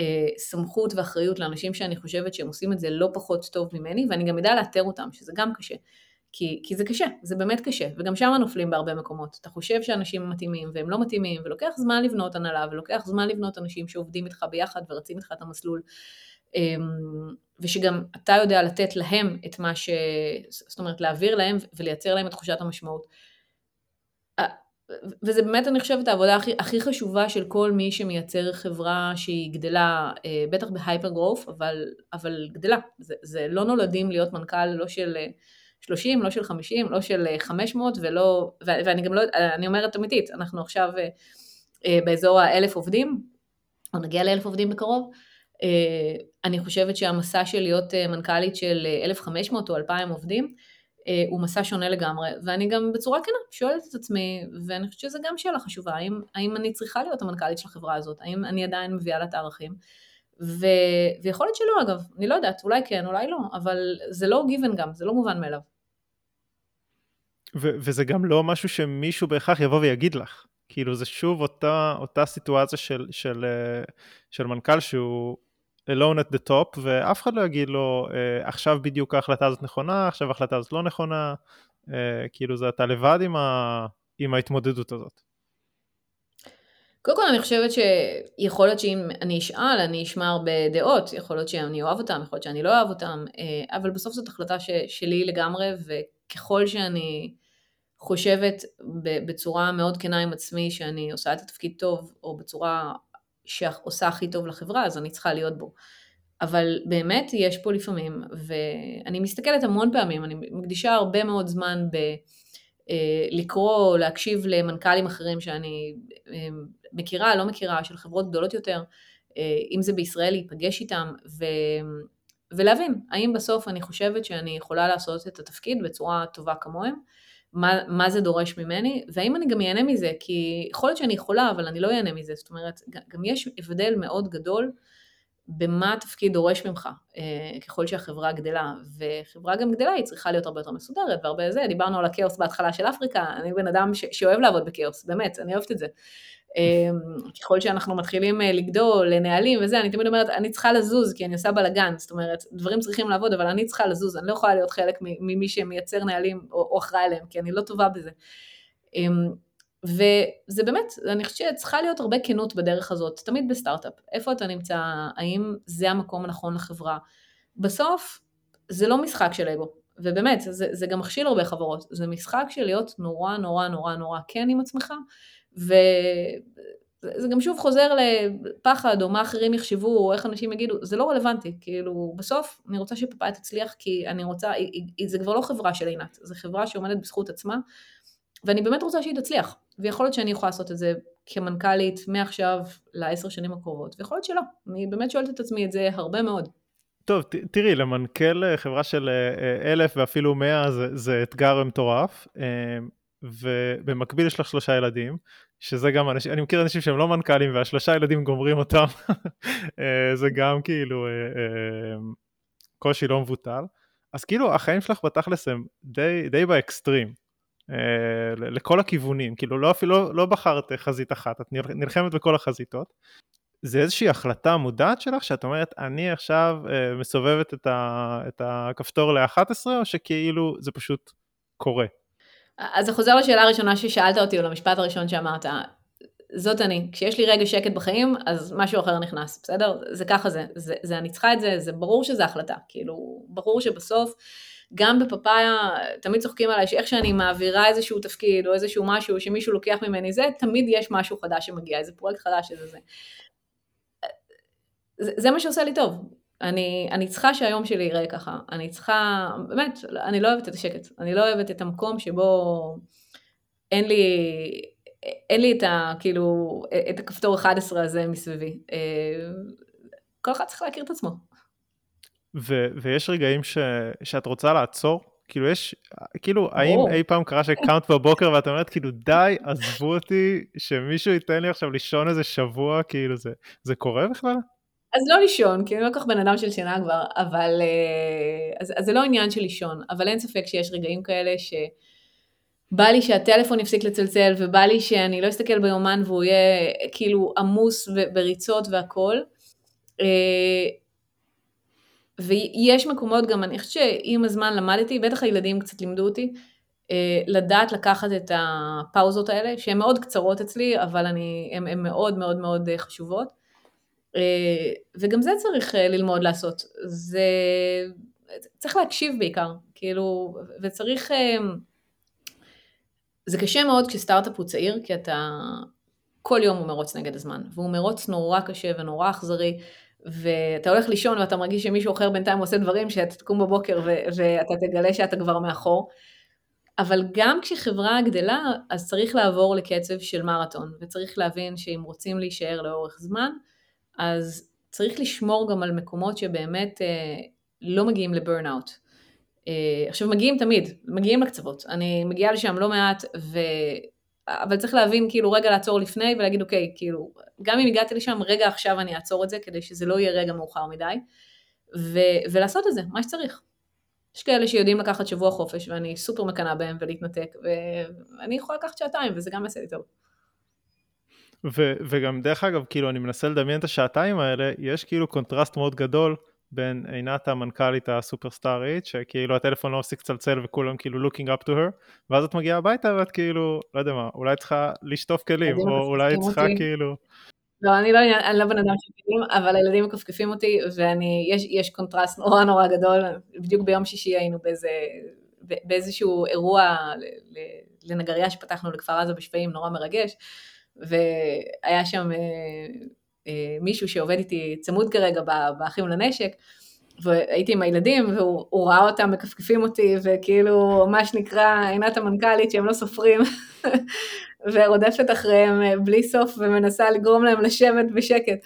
אה, סמכות ואחריות לאנשים שאני חושבת שהם עושים את זה לא פחות טוב ממני, ואני גם אדע לאתר אותם, שזה גם קשה. כי, כי זה קשה, זה באמת קשה, וגם שם נופלים בהרבה מקומות. אתה חושב שאנשים מתאימים והם לא מתאימים, ולוקח זמן לבנות הנהלה, ולוקח זמן לבנות אנשים שעובדים איתך ביחד ורצים איתך את המסלול, אמ, ושגם אתה יודע לתת להם את מה ש... זאת אומרת, להעביר להם ולייצר להם את תחושת המשמעות. וזה באמת, אני חושבת, העבודה הכי, הכי חשובה של כל מי שמייצר חברה שהיא גדלה, אה, בטח בהייפר גרוף, אבל, אבל גדלה. זה, זה לא נולדים להיות מנכ"ל לא של 30, לא של 50, לא של 500 אה, ולא, ואני גם לא, אני אומרת אמיתית, אנחנו עכשיו אה, אה, באזור האלף עובדים, או נגיע לאלף עובדים בקרוב, אני חושבת שהמסע של להיות מנכ"לית של 1,500 או 2,000 עובדים, הוא מסע שונה לגמרי, ואני גם בצורה כנה שואלת את עצמי, ואני חושבת שזו גם שאלה חשובה, האם, האם אני צריכה להיות המנכ"לית של החברה הזאת, האם אני עדיין מביאה לה את הערכים, ו... ויכול להיות שלא אגב, אני לא יודעת, אולי כן, אולי לא, אבל זה לא גיוון גם, זה לא מובן מאליו. ו- וזה גם לא משהו שמישהו בהכרח יבוא ויגיד לך. כאילו זה שוב אותה, אותה סיטואציה של, של, אה, של מנכ"ל שהוא alone at the top, ואף אחד לא יגיד לו, אה, עכשיו בדיוק ההחלטה הזאת נכונה, עכשיו ההחלטה הזאת לא נכונה, אה, כאילו זה אתה לבד עם, ה, עם ההתמודדות הזאת. קודם כל אני חושבת שיכול להיות שאם אני אשאל, אני אשמע הרבה דעות, יכול להיות שאני אוהב אותם, יכול להיות שאני לא אוהב אותם, אבל בסוף זאת החלטה ש, שלי לגמרי, וככל שאני חושבת בצורה מאוד כנה עם עצמי שאני עושה את התפקיד טוב, או בצורה שעושה הכי טוב לחברה, אז אני צריכה להיות בו. אבל באמת יש פה לפעמים, ואני מסתכלת המון פעמים, אני מקדישה הרבה מאוד זמן ב... אה, לקרוא, להקשיב למנכ"לים אחרים שאני אה, מכירה, לא מכירה, של חברות גדולות יותר, אה, אם זה בישראל, להיפגש איתם ו... ולהבין האם בסוף אני חושבת שאני יכולה לעשות את התפקיד בצורה טובה כמוהם, מה, מה זה דורש ממני, והאם אני גם אהנה מזה, כי יכול להיות שאני יכולה, אבל אני לא אהנה מזה, זאת אומרת, גם יש הבדל מאוד גדול במה התפקיד דורש ממך, אה, ככל שהחברה גדלה, וחברה גם גדלה היא צריכה להיות הרבה יותר מסודרת והרבה זה, דיברנו על הכאוס בהתחלה של אפריקה, אני בן אדם ש- שאוהב לעבוד בכאוס, באמת, אני אוהבת את זה. אה, ככל שאנחנו מתחילים אה, לגדול לנהלים וזה, אני תמיד אומרת, אני צריכה לזוז כי אני עושה בלאגן, זאת אומרת, דברים צריכים לעבוד, אבל אני צריכה לזוז, אני לא יכולה להיות חלק ממי שמייצר נהלים או, או אחראי עליהם, כי אני לא טובה בזה. וזה באמת, אני חושבת שצריכה להיות הרבה כנות בדרך הזאת, תמיד בסטארט-אפ. איפה אתה נמצא, האם זה המקום הנכון לחברה. בסוף, זה לא משחק של אגו, ובאמת, זה, זה גם מכשיל הרבה חברות, זה משחק של להיות נורא נורא נורא נורא כן עם עצמך, וזה גם שוב חוזר לפחד, או מה אחרים יחשבו, או איך אנשים יגידו, זה לא רלוונטי, כאילו, בסוף אני רוצה שפפאיה תצליח, כי אני רוצה, זה כבר לא חברה של עינת, זה חברה שעומדת בזכות עצמה, ואני באמת רוצה שהיא תצליח, ויכול להיות שאני יכולה לעשות את זה כמנכ"לית מעכשיו לעשר שנים הקרובות, ויכול להיות שלא, אני באמת שואלת את עצמי את זה הרבה מאוד. טוב, ת, תראי, למנכ"ל אה, חברה של אה, אה, אלף ואפילו מאה זה, זה אתגר מטורף, ובמקביל יש לך שלושה ילדים, שזה גם אנשים, אני מכיר אנשים שהם לא מנכ"לים והשלושה ילדים גומרים אותם, זה גם כאילו קושי לא מבוטל. אז כאילו החיים שלך בתכלס הם די, די באקסטרים. אה, לכל הכיוונים, כאילו לא אפילו לא, בחרת חזית אחת, את נלחמת בכל החזיתות. זה איזושהי החלטה מודעת שלך שאת אומרת אני עכשיו אה, מסובבת את, ה, את הכפתור ל-11 או שכאילו זה פשוט קורה? אז זה חוזר לשאלה הראשונה ששאלת אותי או למשפט הראשון שאמרת, זאת אני, כשיש לי רגע שקט בחיים אז משהו אחר נכנס, בסדר? זה ככה זה, זה, זה אני צריכה את זה, זה ברור שזה החלטה, כאילו ברור שבסוף גם בפאפאיה, תמיד צוחקים עליי שאיך שאני מעבירה איזשהו תפקיד או איזשהו משהו שמישהו לוקח ממני זה, תמיד יש משהו חדש שמגיע, איזה פרויקט חדש, איזה זה. זה, זה מה שעושה לי טוב. אני, אני צריכה שהיום שלי ייראה ככה. אני צריכה, באמת, אני לא אוהבת את השקט. אני לא אוהבת את המקום שבו אין לי, אין לי את ה... כאילו, את הכפתור 11 הזה מסביבי. אה, כל אחד צריך להכיר את עצמו. ו- ויש רגעים ש- שאת רוצה לעצור? כאילו יש, כאילו, האם אי פעם קרה שקמת בבוקר ואת אומרת כאילו די, עזבו אותי, שמישהו ייתן לי עכשיו לישון איזה שבוע, כאילו זה, זה קורה בכלל? אז לא לישון, כי אני לא כל כך בן אדם של שינה כבר, אבל, אה, אז, אז זה לא עניין של לישון, אבל אין ספק שיש רגעים כאלה ש... בא לי שהטלפון יפסיק לצלצל, ובא לי שאני לא אסתכל ביומן והוא יהיה כאילו עמוס בריצות והכל. ויש מקומות גם, אני חושבת שעם הזמן למדתי, בטח הילדים קצת לימדו אותי, אה, לדעת לקחת את הפאוזות האלה, שהן מאוד קצרות אצלי, אבל הן מאוד מאוד מאוד אה, חשובות. אה, וגם זה צריך ללמוד לעשות. זה... צריך להקשיב בעיקר, כאילו, וצריך... זה קשה מאוד כשסטארט-אפ הוא צעיר, כי אתה... כל יום הוא מרוץ נגד הזמן, והוא מרוץ נורא קשה ונורא אכזרי, ואתה הולך לישון ואתה מרגיש שמישהו אחר בינתיים עושה דברים שאתה תקום בבוקר ואתה תגלה שאתה כבר מאחור. אבל גם כשחברה גדלה, אז צריך לעבור לקצב של מרתון, וצריך להבין שאם רוצים להישאר לאורך זמן, אז צריך לשמור גם על מקומות שבאמת אה, לא מגיעים לברנאוט. אה, עכשיו מגיעים תמיד, מגיעים לקצוות, אני מגיעה לשם לא מעט, ו... אבל צריך להבין, כאילו, רגע לעצור לפני ולהגיד, אוקיי, כאילו, גם אם הגעתי לשם, רגע עכשיו אני אעצור את זה, כדי שזה לא יהיה רגע מאוחר מדי, ו- ולעשות את זה, מה שצריך. יש כאלה שיודעים לקחת שבוע חופש, ואני סופר מקנאה בהם ולהתנתק, ואני יכולה לקחת שעתיים, וזה גם יעשה לי טוב. ו- וגם דרך אגב, כאילו, אני מנסה לדמיין את השעתיים האלה, יש כאילו קונטרסט מאוד גדול בין עינת המנכ"לית הסופרסטארית, שכאילו הטלפון לא מפסיק לצלצל וכולם כאילו looking up to her, ואז את מגיעה הביתה ואת כאילו, לא יודע מה, אולי צריכה לשטוף כלים, או אולי צריכה כאילו... לא, אני לא, אני לא בן אדם של כלים, אבל הילדים מכפכפים אותי, ויש יש קונטרסט נורא נורא גדול, בדיוק ביום שישי היינו באיזה, באיזשהו אירוע לנגריה שפתחנו לכפר עזה בשפיים, נורא מרגש, והיה שם מישהו שעובד איתי צמוד כרגע באחים לנשק, והייתי עם הילדים, והוא ראה אותם מכפכפים אותי, וכאילו, מה שנקרא, עינת המנכ"לית שהם לא סופרים, ורודפת אחריהם בלי סוף ומנסה לגרום להם לשבת בשקט.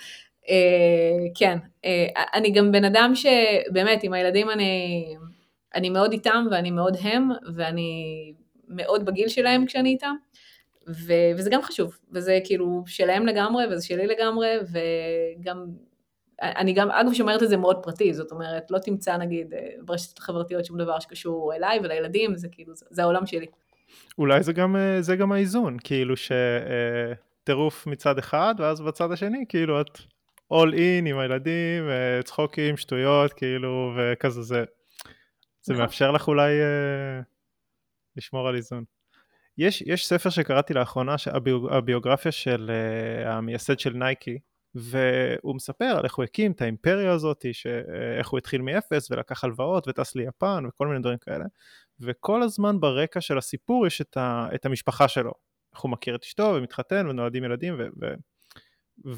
אה, כן, אה, אני גם בן אדם שבאמת, עם הילדים אני, אני מאוד איתם ואני מאוד הם, ואני מאוד בגיל שלהם כשאני איתם, ו, וזה גם חשוב, וזה כאילו שלהם לגמרי, וזה שלי לגמרי, וגם, אני גם, אגב, שומרת את זה מאוד פרטי, זאת אומרת, לא תמצא נגיד אה, ברשתות החברתיות שום דבר שקשור אליי ולילדים, זה כאילו, זה, זה העולם שלי. אולי זה גם, זה גם האיזון, כאילו שטירוף מצד אחד, ואז בצד השני, כאילו את all in עם הילדים, אה, צחוקים, שטויות, כאילו, וכזה זה. זה נכון. מאפשר לך אולי uh, לשמור על איזון. יש, יש ספר שקראתי לאחרונה, הביוגרפיה של uh, המייסד של נייקי, והוא מספר על איך הוא הקים את האימפריה הזאת, איך הוא התחיל מאפס ולקח הלוואות וטס ליפן וכל מיני דברים כאלה, וכל הזמן ברקע של הסיפור יש את, ה, את המשפחה שלו. איך הוא מכיר את אשתו ומתחתן ונולדים ילדים, ו, ו,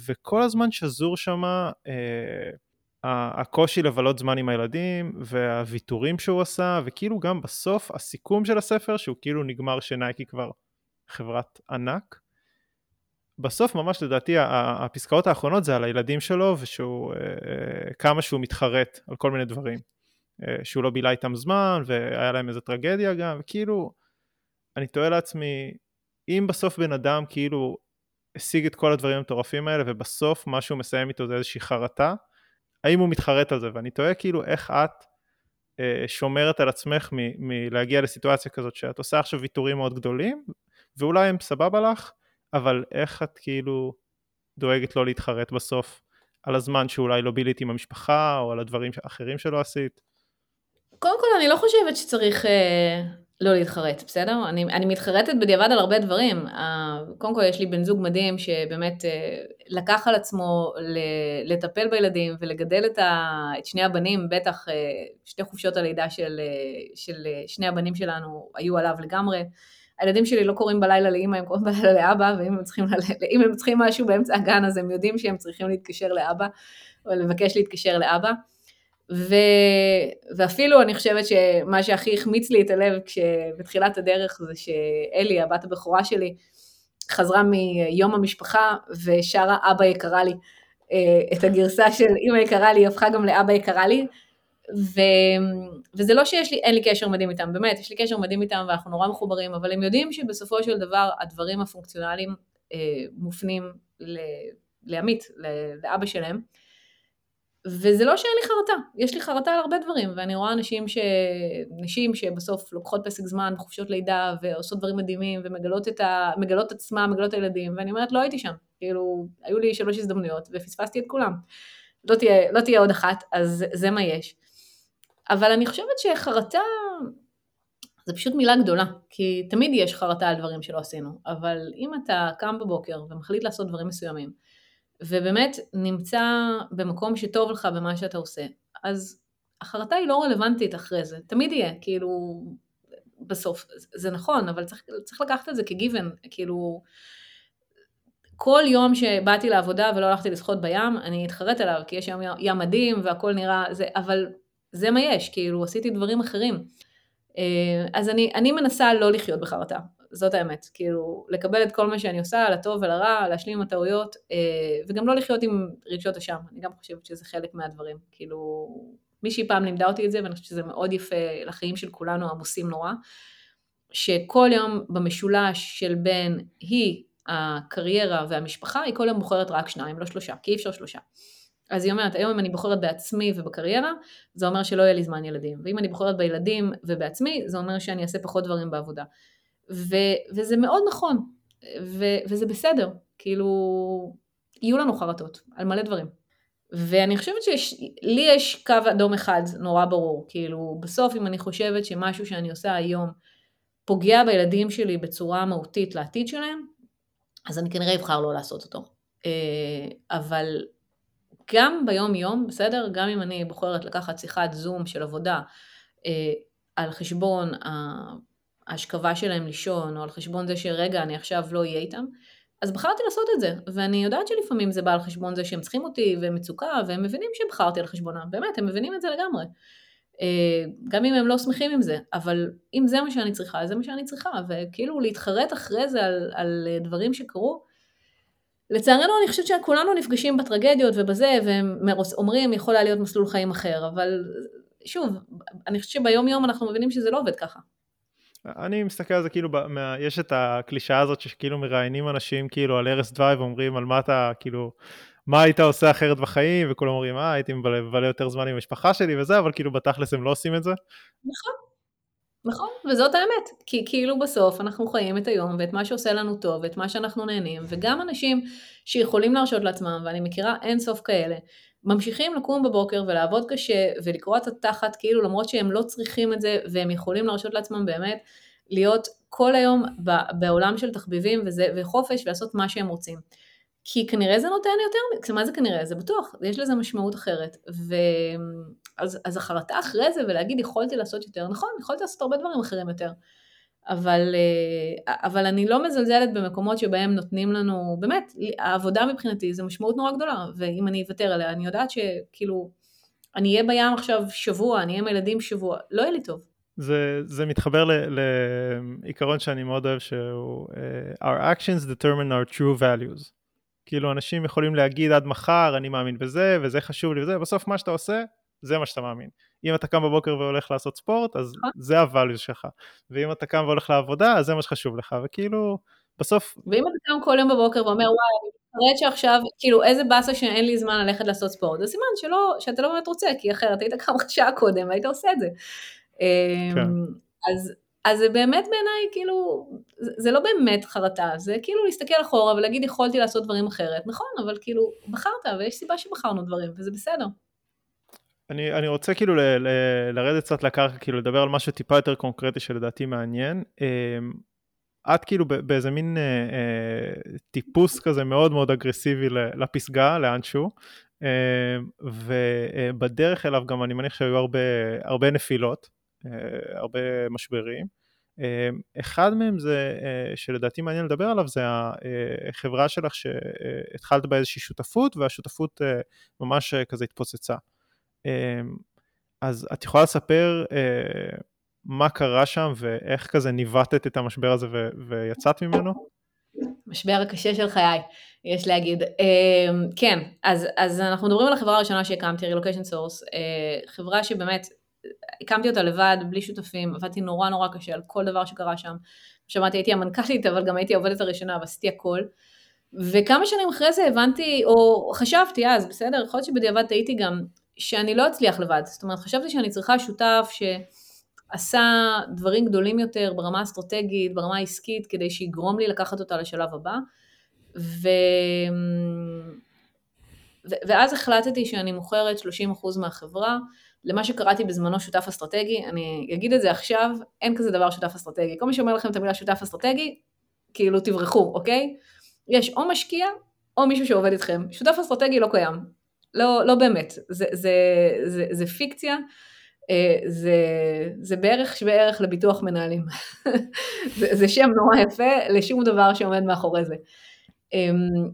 וכל הזמן שזור שם אה, הקושי לבלות זמן עם הילדים והוויתורים שהוא עשה וכאילו גם בסוף הסיכום של הספר שהוא כאילו נגמר שנייקי כבר חברת ענק בסוף ממש לדעתי הפסקאות האחרונות זה על הילדים שלו ושהוא אה, כמה שהוא מתחרט על כל מיני דברים. אה, שהוא לא בילה איתם זמן והיה להם איזה טרגדיה גם וכאילו אני תוהה לעצמי אם בסוף בן אדם כאילו השיג את כל הדברים המטורפים האלה ובסוף מה שהוא מסיים איתו זה איזושהי חרטה, האם הוא מתחרט על זה? ואני תוהה כאילו איך את אה, שומרת על עצמך מ- מלהגיע לסיטואציה כזאת שאת עושה עכשיו ויתורים מאוד גדולים ואולי הם סבבה לך, אבל איך את כאילו דואגת לא להתחרט בסוף על הזמן שאולי לא בילית עם המשפחה או על הדברים האחרים שלא עשית? קודם כל אני לא חושבת שצריך אה, לא להתחרט, בסדר? אני, אני מתחרטת בדיעבד על הרבה דברים. קודם כל יש לי בן זוג מדהים שבאמת אה, לקח על עצמו לטפל בילדים ולגדל את, ה, את שני הבנים, בטח אה, שתי חופשות הלידה של, אה, של שני הבנים שלנו היו עליו לגמרי. הילדים שלי לא קוראים בלילה לאמא, הם קוראים בלילה לאבא, ואם הם צריכים, הם צריכים משהו באמצע הגן אז הם יודעים שהם צריכים להתקשר לאבא, או לבקש להתקשר לאבא. ו... ואפילו אני חושבת שמה שהכי החמיץ לי את הלב כשבתחילת הדרך זה שאלי, הבת הבכורה שלי, חזרה מיום המשפחה ושרה אבא יקרה לי. אה, את הגרסה של אמא יקרה לי הפכה גם לאבא יקרה לי. ו... וזה לא שיש לי, אין לי קשר מדהים איתם, באמת, יש לי קשר מדהים איתם ואנחנו נורא מחוברים, אבל הם יודעים שבסופו של דבר הדברים הפונקציונליים אה, מופנים ל... לעמית, לאבא שלהם. וזה לא שאין לי חרטה, יש לי חרטה על הרבה דברים, ואני רואה אנשים, ש... נשים שבסוף לוקחות פסק זמן בחופשות לידה ועושות דברים מדהימים ומגלות את ה... מגלות עצמם, מגלות את הילדים, ואני אומרת לא הייתי שם, כאילו היו לי שלוש הזדמנויות ופספסתי את כולם. לא תהיה, לא תהיה עוד אחת, אז זה מה יש. אבל אני חושבת שחרטה זה פשוט מילה גדולה, כי תמיד יש חרטה על דברים שלא עשינו, אבל אם אתה קם בבוקר ומחליט לעשות דברים מסוימים, ובאמת נמצא במקום שטוב לך במה שאתה עושה, אז החרטה היא לא רלוונטית אחרי זה, תמיד יהיה, כאילו, בסוף, זה נכון, אבל צריך, צריך לקחת את זה כגיוון, כאילו, כל יום שבאתי לעבודה ולא הלכתי לשחות בים, אני אתחרט עליו, כי יש היום ים מדהים והכל נראה, זה, אבל זה מה יש, כאילו, עשיתי דברים אחרים. אה, אז אני, אני מנסה לא לחיות בחרטה, זאת האמת, כאילו לקבל את כל מה שאני עושה, לטוב ולרע, להשלים עם הטעויות, אה, וגם לא לחיות עם רגשות אשם, אני גם חושבת שזה חלק מהדברים, כאילו מישהי פעם לימדה אותי את זה, ואני חושבת שזה מאוד יפה לחיים של כולנו עמוסים נורא, שכל יום במשולש של בין היא, הקריירה והמשפחה, היא כל יום בוחרת רק שניים, לא שלושה, כי אי אפשר שלושה. אז היא אומרת, היום אם אני בוחרת בעצמי ובקריירה, זה אומר שלא יהיה לי זמן ילדים. ואם אני בוחרת בילדים ובעצמי, זה אומר שאני אעשה פחות דברים בעבודה. ו, וזה מאוד נכון, ו, וזה בסדר, כאילו, יהיו לנו חרטות על מלא דברים. ואני חושבת שלי יש קו אדום אחד נורא ברור, כאילו, בסוף אם אני חושבת שמשהו שאני עושה היום פוגע בילדים שלי בצורה מהותית לעתיד שלהם, אז אני כנראה אבחר לא לעשות אותו. אה, אבל גם ביום יום, בסדר? גם אם אני בוחרת לקחת שיחת זום של עבודה, אה, על חשבון ההשכבה שלהם לישון, או על חשבון זה שרגע אני עכשיו לא אהיה איתם, אז בחרתי לעשות את זה, ואני יודעת שלפעמים זה בא על חשבון זה שהם צריכים אותי, והם מצוקה, והם מבינים שבחרתי על חשבונם, באמת, הם מבינים את זה לגמרי. אה, גם אם הם לא שמחים עם זה, אבל אם זה מה שאני צריכה, זה מה שאני צריכה, וכאילו להתחרט אחרי זה על, על דברים שקרו, לצערנו אני חושבת שכולנו נפגשים בטרגדיות ובזה, והם אומרים יכול היה להיות מסלול חיים אחר, אבל שוב, אני חושבת שביום יום אנחנו מבינים שזה לא עובד ככה. אני מסתכל על זה כאילו, יש את הקלישאה הזאת שכאילו מראיינים אנשים כאילו על ערש דווי ואומרים על מה אתה כאילו, מה היית עושה אחרת בחיים, וכולם אומרים אה הייתי מבלה יותר זמן עם המשפחה שלי וזה, אבל כאילו בתכלס הם לא עושים את זה. נכון, נכון, וזאת האמת, כי כאילו בסוף אנחנו חיים את היום ואת מה שעושה לנו טוב ואת מה שאנחנו נהנים, וגם אנשים שיכולים להרשות לעצמם, ואני מכירה אין סוף כאלה, ממשיכים לקום בבוקר ולעבוד קשה ולקרוע את התחת כאילו למרות שהם לא צריכים את זה והם יכולים להרשות לעצמם באמת להיות כל היום בעולם של תחביבים וזה, וחופש ולעשות מה שהם רוצים. כי כנראה זה נותן יותר, מה זה כנראה? זה בטוח, יש לזה משמעות אחרת. ואז אז החרטה אחרי זה ולהגיד יכולתי לעשות יותר, נכון, יכולתי לעשות הרבה דברים אחרים יותר. אבל, אה, אבל אני לא מזלזלת במקומות שבהם נותנים לנו, באמת, העבודה מבחינתי זה משמעות נורא גדולה, ואם אני אוותר עליה, אני יודעת שכאילו, אני אהיה בים עכשיו שבוע, אני אהיה עם הילדים שבוע, לא יהיה לי טוב. זה, זה מתחבר לעיקרון שאני מאוד אוהב שהוא uh, Our actions determine our true values. כאילו אנשים יכולים להגיד עד מחר אני מאמין בזה וזה חשוב לי וזה, בסוף מה שאתה עושה זה מה שאתה מאמין. אם אתה קם בבוקר והולך לעשות ספורט, אז נכון. זה הvalue שלך. ואם אתה קם והולך לעבודה, אז זה מה שחשוב לך, וכאילו, בסוף... ואם אתה קם כל יום בבוקר ואומר, וואי, אני מתחרט שעכשיו, כאילו, איזה באסה שאין לי זמן ללכת לעשות ספורט, זה סימן שלא, שאתה לא באמת רוצה, כי אחרת היית קם שעה קודם והיית עושה את זה. כן. אמ, אז, אז זה באמת בעיניי, כאילו, זה, זה לא באמת חרטה, זה כאילו להסתכל אחורה ולהגיד יכולתי לעשות דברים אחרת. נכון, אבל כאילו, בחרת, ויש סיבה שבחרנו דברים, וזה בסדר. אני, אני רוצה כאילו ל, ל, לרדת קצת לקרקע, כאילו לדבר על משהו טיפה יותר קונקרטי שלדעתי מעניין. אמ, את כאילו באיזה מין אה, אה, טיפוס כזה מאוד מאוד אגרסיבי לפסגה, לאנשהו, אה, ובדרך אליו גם אני מניח שהיו הרבה, הרבה נפילות, אה, הרבה משברים. אה, אחד מהם זה, אה, שלדעתי מעניין לדבר עליו, זה החברה שלך שהתחלת באיזושהי שותפות, והשותפות אה, ממש אה, כזה התפוצצה. אמ, אז את יכולה לספר אה, מה קרה שם ואיך כזה ניווטת את המשבר הזה ויצאת ממנו? משבר הקשה של חיי, יש להגיד. אמ, כן, אז, אז אנחנו מדברים על החברה הראשונה שהקמתי, Relocation Source, אה, חברה שבאמת, הקמתי אותה לבד, בלי שותפים, עבדתי נורא נורא קשה על כל דבר שקרה שם. שמעתי, הייתי המנכ"לית, אבל גם הייתי העובדת הראשונה ועשיתי הכל. וכמה שנים אחרי זה הבנתי, או חשבתי אז, בסדר, יכול להיות שבדיעבד טעיתי גם, שאני לא אצליח לבד. זאת אומרת, חשבתי שאני צריכה שותף שעשה דברים גדולים יותר ברמה האסטרטגית, ברמה העסקית, כדי שיגרום לי לקחת אותה לשלב הבא. ו... ו... ואז החלטתי שאני מוכרת 30% מהחברה למה שקראתי בזמנו שותף אסטרטגי, אני אגיד את זה עכשיו, אין כזה דבר שותף אסטרטגי. כל מי שאומר לכם את המילה שותף אסטרטגי, כאילו תברחו, אוקיי? יש או משקיע או מישהו שעובד איתכם. שותף אסטרטגי לא קיים. לא, לא באמת, זה, זה, זה, זה פיקציה, אה, זה, זה בערך שווה ערך לביטוח מנהלים. זה, זה שם נורא יפה לשום דבר שעומד מאחורי זה. אמ,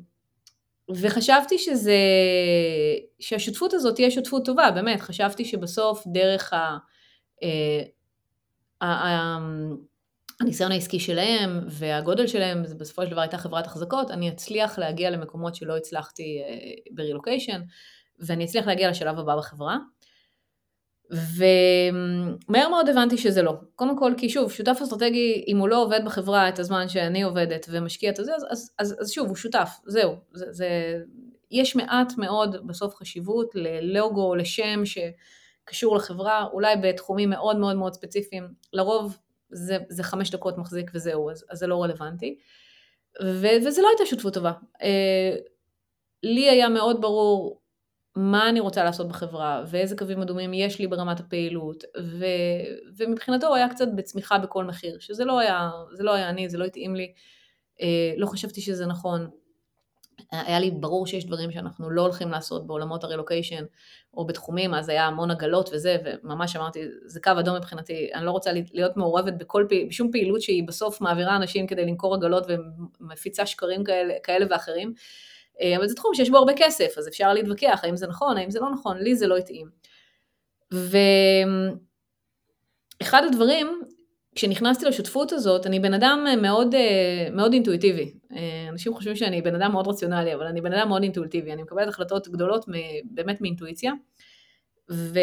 וחשבתי שזה, שהשותפות הזאת תהיה שותפות טובה, באמת, חשבתי שבסוף דרך ה... אה, ה הניסיון העסקי שלהם והגודל שלהם, זה בסופו של דבר הייתה חברת החזקות, אני אצליח להגיע למקומות שלא הצלחתי אה, ברילוקיישן, ואני אצליח להגיע לשלב הבא בחברה. ומהר מאוד הבנתי שזה לא. קודם כל, כי שוב, שותף אסטרטגי, אם הוא לא עובד בחברה את הזמן שאני עובדת ומשקיע את זה, אז, אז, אז, אז שוב, הוא שותף, זהו. זה, זה, יש מעט מאוד בסוף חשיבות ללוגו, לשם שקשור לחברה, אולי בתחומים מאוד מאוד מאוד ספציפיים. לרוב זה, זה חמש דקות מחזיק וזהו, אז, אז זה לא רלוונטי. ו, וזה לא הייתה שותפות טובה. אה, לי היה מאוד ברור מה אני רוצה לעשות בחברה, ואיזה קווים אדומים יש לי ברמת הפעילות, ו, ומבחינתו הוא היה קצת בצמיחה בכל מחיר, שזה לא היה, זה לא היה אני, זה לא התאים לי, אה, לא חשבתי שזה נכון. היה לי ברור שיש דברים שאנחנו לא הולכים לעשות בעולמות הרילוקיישן או בתחומים, אז היה המון עגלות וזה, וממש אמרתי, זה קו אדום מבחינתי, אני לא רוצה להיות מעורבת בכל, בשום פעילות שהיא בסוף מעבירה אנשים כדי למכור עגלות ומפיצה שקרים כאלה, כאלה ואחרים, אה, אבל זה תחום שיש בו הרבה כסף, אז אפשר להתווכח האם זה נכון, האם זה לא נכון, לי זה לא התאים. ואחד הדברים כשנכנסתי לשותפות הזאת, אני בן אדם מאוד, אה, מאוד אינטואיטיבי. אה, אנשים חושבים שאני בן אדם מאוד רציונלי, אבל אני בן אדם מאוד אינטואיטיבי. אני מקבלת החלטות גדולות באמת מאינטואיציה. ו...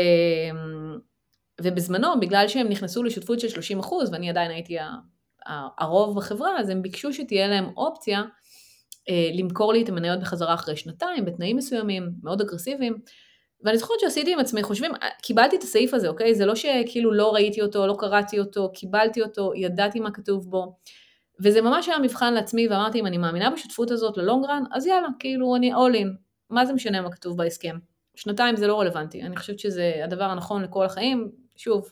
ובזמנו, בגלל שהם נכנסו לשותפות של 30 אחוז, ואני עדיין הייתי הרוב בחברה, אז הם ביקשו שתהיה להם אופציה אה, למכור לי את המניות בחזרה אחרי שנתיים, בתנאים מסוימים, מאוד אגרסיביים. ואני זוכרת שעשיתי עם עצמי, חושבים, קיבלתי את הסעיף הזה, אוקיי? זה לא שכאילו לא ראיתי אותו, לא קראתי אותו, קיבלתי אותו, ידעתי מה כתוב בו. וזה ממש היה מבחן לעצמי, ואמרתי, אם אני מאמינה בשותפות הזאת ללונגרן, אז יאללה, כאילו אני all in. מה זה משנה מה כתוב בהסכם? שנתיים זה לא רלוונטי. אני חושבת שזה הדבר הנכון לכל החיים. שוב,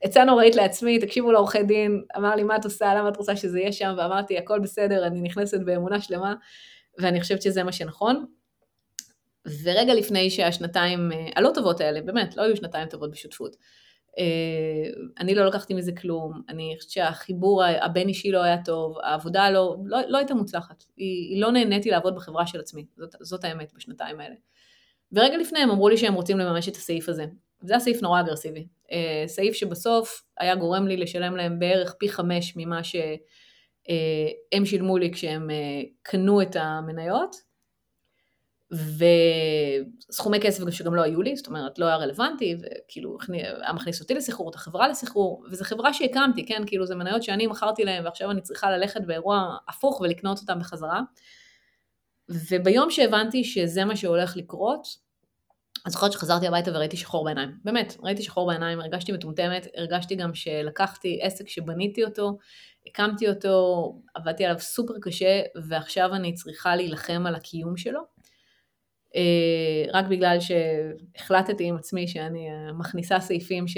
עצה נוראית לעצמי, תקשיבו לעורכי דין, אמר לי, מה את עושה, למה את רוצה שזה יהיה שם? ואמרתי, הכל בסדר, אני נכנסת באמונה שלמה, ואני חושבת שזה מה שנכון. ורגע לפני שהשנתיים אה, הלא טובות האלה, באמת, לא היו שנתיים טובות בשותפות. אה, אני לא לקחתי מזה כלום, אני חושבת שהחיבור הבין אישי לא היה טוב, העבודה לא, לא, לא הייתה מוצלחת, היא, היא לא נהניתי לעבוד בחברה של עצמי, זאת, זאת האמת בשנתיים האלה. ורגע לפני הם אמרו לי שהם רוצים לממש את הסעיף הזה. זה היה סעיף נורא אגרסיבי. אה, סעיף שבסוף היה גורם לי לשלם להם בערך פי חמש ממה שהם שילמו לי כשהם קנו את המניות, וסכומי כסף שגם לא היו לי, זאת אומרת לא היה רלוונטי, וכאילו היה מכניס אותי לסחרור, את החברה לסחרור, וזו חברה שהקמתי, כן, כאילו זה מניות שאני מכרתי להם ועכשיו אני צריכה ללכת באירוע הפוך ולקנות אותם בחזרה. וביום שהבנתי שזה מה שהולך לקרות, אני זוכרת שחזרתי הביתה וראיתי שחור בעיניים, באמת, ראיתי שחור בעיניים, הרגשתי מטומטמת, הרגשתי גם שלקחתי עסק שבניתי אותו, הקמתי אותו, עבדתי עליו סופר קשה, ועכשיו אני צריכה להילחם על הקיום שלו. אה, רק בגלל שהחלטתי עם עצמי שאני אה, מכניסה סעיפים ש...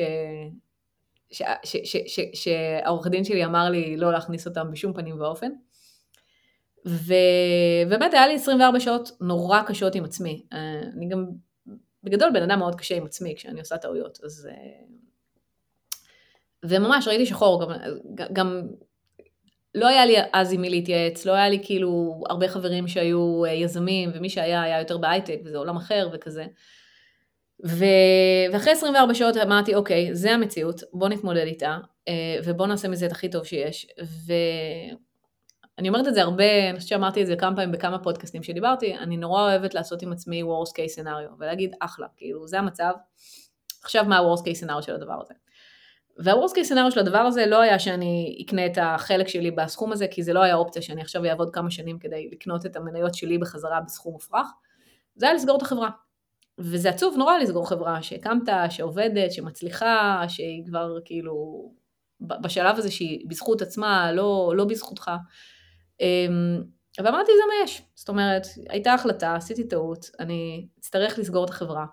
שהעורך דין שלי אמר לי לא להכניס אותם בשום פנים ואופן. ובאמת היה לי 24 שעות נורא קשות עם עצמי. אה, אני גם בגדול בן אדם מאוד קשה עם עצמי כשאני עושה טעויות, אז... וממש ראיתי שחור, גם, גם לא היה לי אז עם מי להתייעץ, לא היה לי כאילו הרבה חברים שהיו אה, יזמים, ומי שהיה היה יותר בהייטק, וזה עולם אחר וכזה. ו... ואחרי 24 שעות אמרתי, אוקיי, זה המציאות, בוא נתמודד איתה, אה, ובוא נעשה מזה את הכי טוב שיש. ואני אומרת את זה הרבה, אני חושבת שאמרתי את זה כמה פעמים בכמה פודקאסטים שדיברתי, אני נורא אוהבת לעשות עם עצמי worst case scenario, ולהגיד, אחלה, כאילו, זה המצב, עכשיו מה ה-worst case scenario של הדבר הזה. והוורסט קייס סנאריו של הדבר הזה לא היה שאני אקנה את החלק שלי בסכום הזה, כי זה לא היה אופציה שאני עכשיו אעבוד כמה שנים כדי לקנות את המניות שלי בחזרה בסכום מופרך, זה היה לסגור את החברה. וזה עצוב נורא לסגור חברה שהקמת, שעובדת, שמצליחה, שהיא כבר כאילו בשלב הזה שהיא בזכות עצמה, לא, לא בזכותך. אמ, ואמרתי זה מה יש, זאת אומרת, הייתה החלטה, עשיתי טעות, אני אצטרך לסגור את החברה.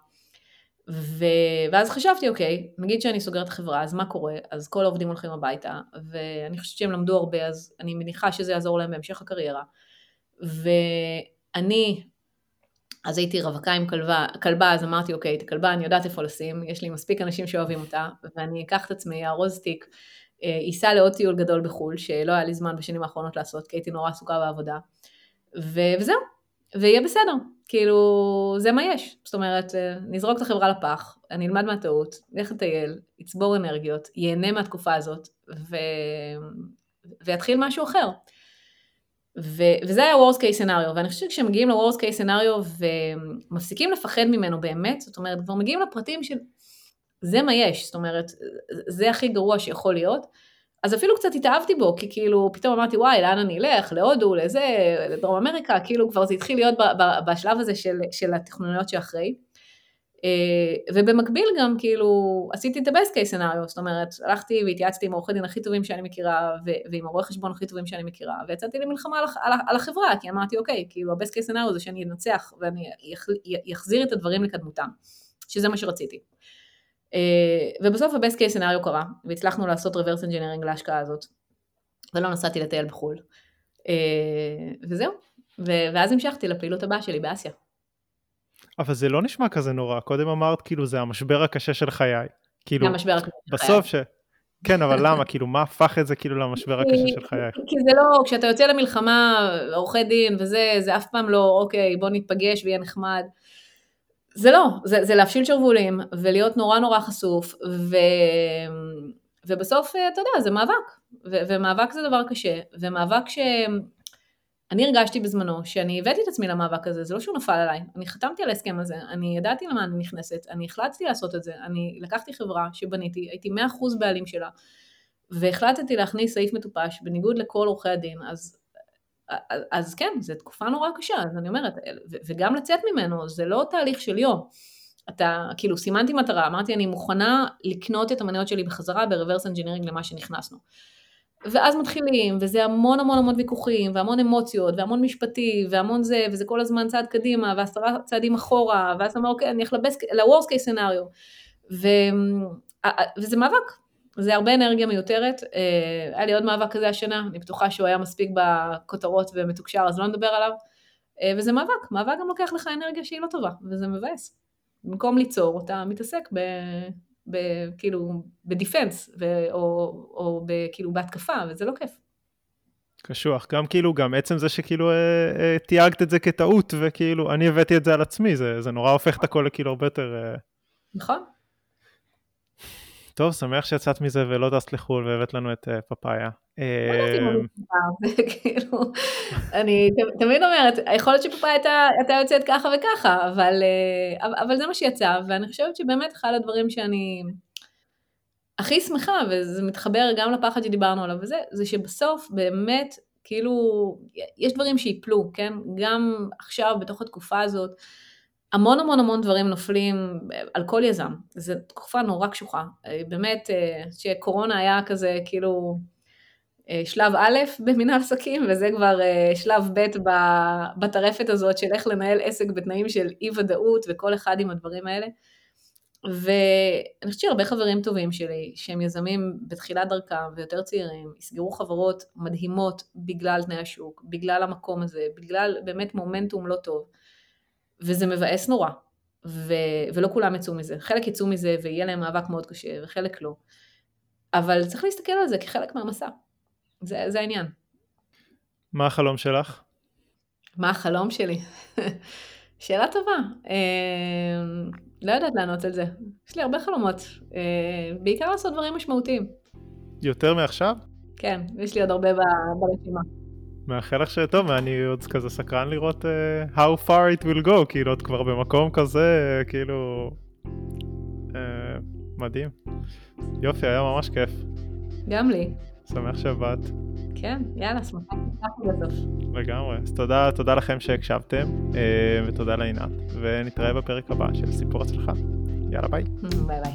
ו... ואז חשבתי, אוקיי, נגיד שאני סוגרת את החברה, אז מה קורה? אז כל העובדים הולכים הביתה, ואני חושבת שהם למדו הרבה, אז אני מניחה שזה יעזור להם בהמשך הקריירה. ואני, אז הייתי רווקה עם כלבה, כלבה, אז אמרתי, אוקיי, את הכלבה אני יודעת איפה לשים, יש לי מספיק אנשים שאוהבים אותה, ואני אקח את עצמי, ארוז תיק, אסע אה, לעוד טיול גדול בחו"ל, שלא היה לי זמן בשנים האחרונות לעשות, כי הייתי נורא עסוקה בעבודה. ו... וזהו, ויהיה בסדר. כאילו, זה מה יש. זאת אומרת, אה, נזרוק את החברה לפח, אני אלמד מהטעות, נלך לטייל, יצבור אנרגיות, ייהנה מהתקופה הזאת, ו... ויתחיל משהו אחר. ו... וזה היה worst case scenario, ואני חושבת שכשמגיעים ל-worst case scenario ומפסיקים לפחד ממנו באמת, זאת אומרת, כבר מגיעים לפרטים של זה מה יש, זאת אומרת, זה הכי גרוע שיכול להיות, אז אפילו קצת התאהבתי בו, כי כאילו פתאום אמרתי וואי לאן אני אלך, להודו, לזה, לדרום אמריקה, כאילו כבר זה התחיל להיות בשלב הזה של, של התכנוניות שאחרי. אה, ובמקביל גם כאילו עשיתי את ה-best case scenario, זאת אומרת הלכתי והתייעצתי עם עורכי דין הכי טובים שאני מכירה ועם הרואי חשבון הכי טובים שאני מכירה ויצאתי למלחמה על, על, על החברה כי אמרתי אוקיי כאילו ה-best case scenario זה שאני אנצח ואני אחזיר את הדברים לקדמותם שזה מה שרציתי. אה, ובסוף ה-best case scenario קרה, והצלחנו לעשות reverse engineering להשקעה הזאת, ולא נסעתי לטייל בחו"ל. אה, וזהו, ואז המשכתי לפעילות הבאה שלי באסיה. אבל זה לא נשמע כזה נורא, קודם אמרת כאילו זה המשבר הקשה של חיי. כאילו, המשבר הקשה של חיי. בסוף ש... כן, אבל למה? כאילו, מה הפך את זה כאילו למשבר הקשה של חייך? כי זה לא, כשאתה יוצא למלחמה, עורכי דין וזה, זה אף פעם לא, אוקיי, בוא נתפגש ויהיה נחמד. זה לא, זה, זה להפשיל שרוולים ולהיות נורא נורא חשוף, ו, ובסוף, אתה יודע, זה מאבק, ו, ומאבק זה דבר קשה, ומאבק ש... אני הרגשתי בזמנו שאני הבאתי את עצמי למאבק הזה, זה לא שהוא נפל עליי, אני חתמתי על ההסכם הזה, אני ידעתי למה אני נכנסת, אני החלטתי לעשות את זה, אני לקחתי חברה שבניתי, הייתי 100% בעלים שלה, והחלטתי להכניס סעיף מטופש בניגוד לכל עורכי הדין, אז, אז, כן, זו תקופה נורא קשה, אז אני אומרת, וגם לצאת ממנו, זה לא תהליך של יום. אתה, כאילו, סימנתי מטרה, אמרתי, אני מוכנה לקנות את המניות שלי בחזרה ב reverse engineering למה שנכנסנו. ואז מתחילים, וזה המון המון המון ויכוחים, והמון אמוציות, והמון משפטי, והמון זה, וזה כל הזמן צעד קדימה, ועשרה צעדים אחורה, ואז אתה אוקיי, אני אלך ל-Worst case scenario. ו... וזה מאבק, זה הרבה אנרגיה מיותרת. אה, היה לי עוד מאבק כזה השנה, אני בטוחה שהוא היה מספיק בכותרות ומתוקשר, אז לא נדבר עליו. אה, וזה מאבק, מאבק גם לוקח לך אנרגיה שהיא לא טובה, וזה מבאס. במקום ליצור, אתה מתעסק ב... כאילו בדיפנס, ו, או, או ב, כאילו בהתקפה, וזה לא כיף. קשוח, גם כאילו, גם עצם זה שכאילו אה, אה, תייגת את זה כטעות, וכאילו, אני הבאתי את זה על עצמי, זה, זה נורא הופך את הכל לכאילו הרבה יותר... אה... נכון. טוב, שמח שיצאת מזה ולא טסת לחו"ל והבאת לנו את uh, פפאיה. אמ, כאילו, אני תמיד אומרת, יכול להיות שפפאיה הייתה יוצאת ככה וככה, אבל, אה, אבל זה מה שיצא, ואני חושבת שבאמת אחד הדברים שאני הכי שמחה, וזה מתחבר גם לפחד שדיברנו עליו וזה, זה שבסוף באמת, כאילו, יש דברים שיפלו, כן? גם עכשיו, בתוך התקופה הזאת, המון המון המון דברים נופלים על כל יזם, זו תקופה נורא קשוחה, אה, באמת אה, שקורונה היה כזה כאילו אה, שלב א' במנהל עסקים וזה כבר שלב ב' בטרפת הזאת של איך לנהל עסק בתנאים של אי ודאות וכל אחד עם הדברים האלה. ואני חושבת שהרבה חברים טובים שלי שהם יזמים בתחילת דרכם ויותר צעירים, יסגרו חברות מדהימות בגלל תנאי השוק, בגלל המקום הזה, בגלל באמת מומנטום לא טוב. וזה מבאס נורא, ו... ולא כולם יצאו מזה. חלק יצאו מזה ויהיה להם מאבק מאוד קשה, וחלק לא. אבל צריך להסתכל על זה כחלק מהמסע. זה, זה העניין. מה החלום שלך? מה החלום שלי? שאלה טובה. אה, לא יודעת לענות על זה. יש לי הרבה חלומות. אה, בעיקר לעשות דברים משמעותיים. יותר מעכשיו? כן, יש לי עוד הרבה ברשימה. מאחל לך שטוב, ואני עוד כזה סקרן לראות uh, how far it will go, כאילו את כבר במקום כזה, כאילו... Uh, מדהים. יופי, היה ממש כיף. גם לי. שמח שבאת. כן, יאללה, שמחה בסוף. לגמרי. אז תודה, תודה לכם שהקשבתם, uh, ותודה לעינת, ונתראה בפרק הבא של סיפור הצלחה. יאללה, ביי. ביי ביי.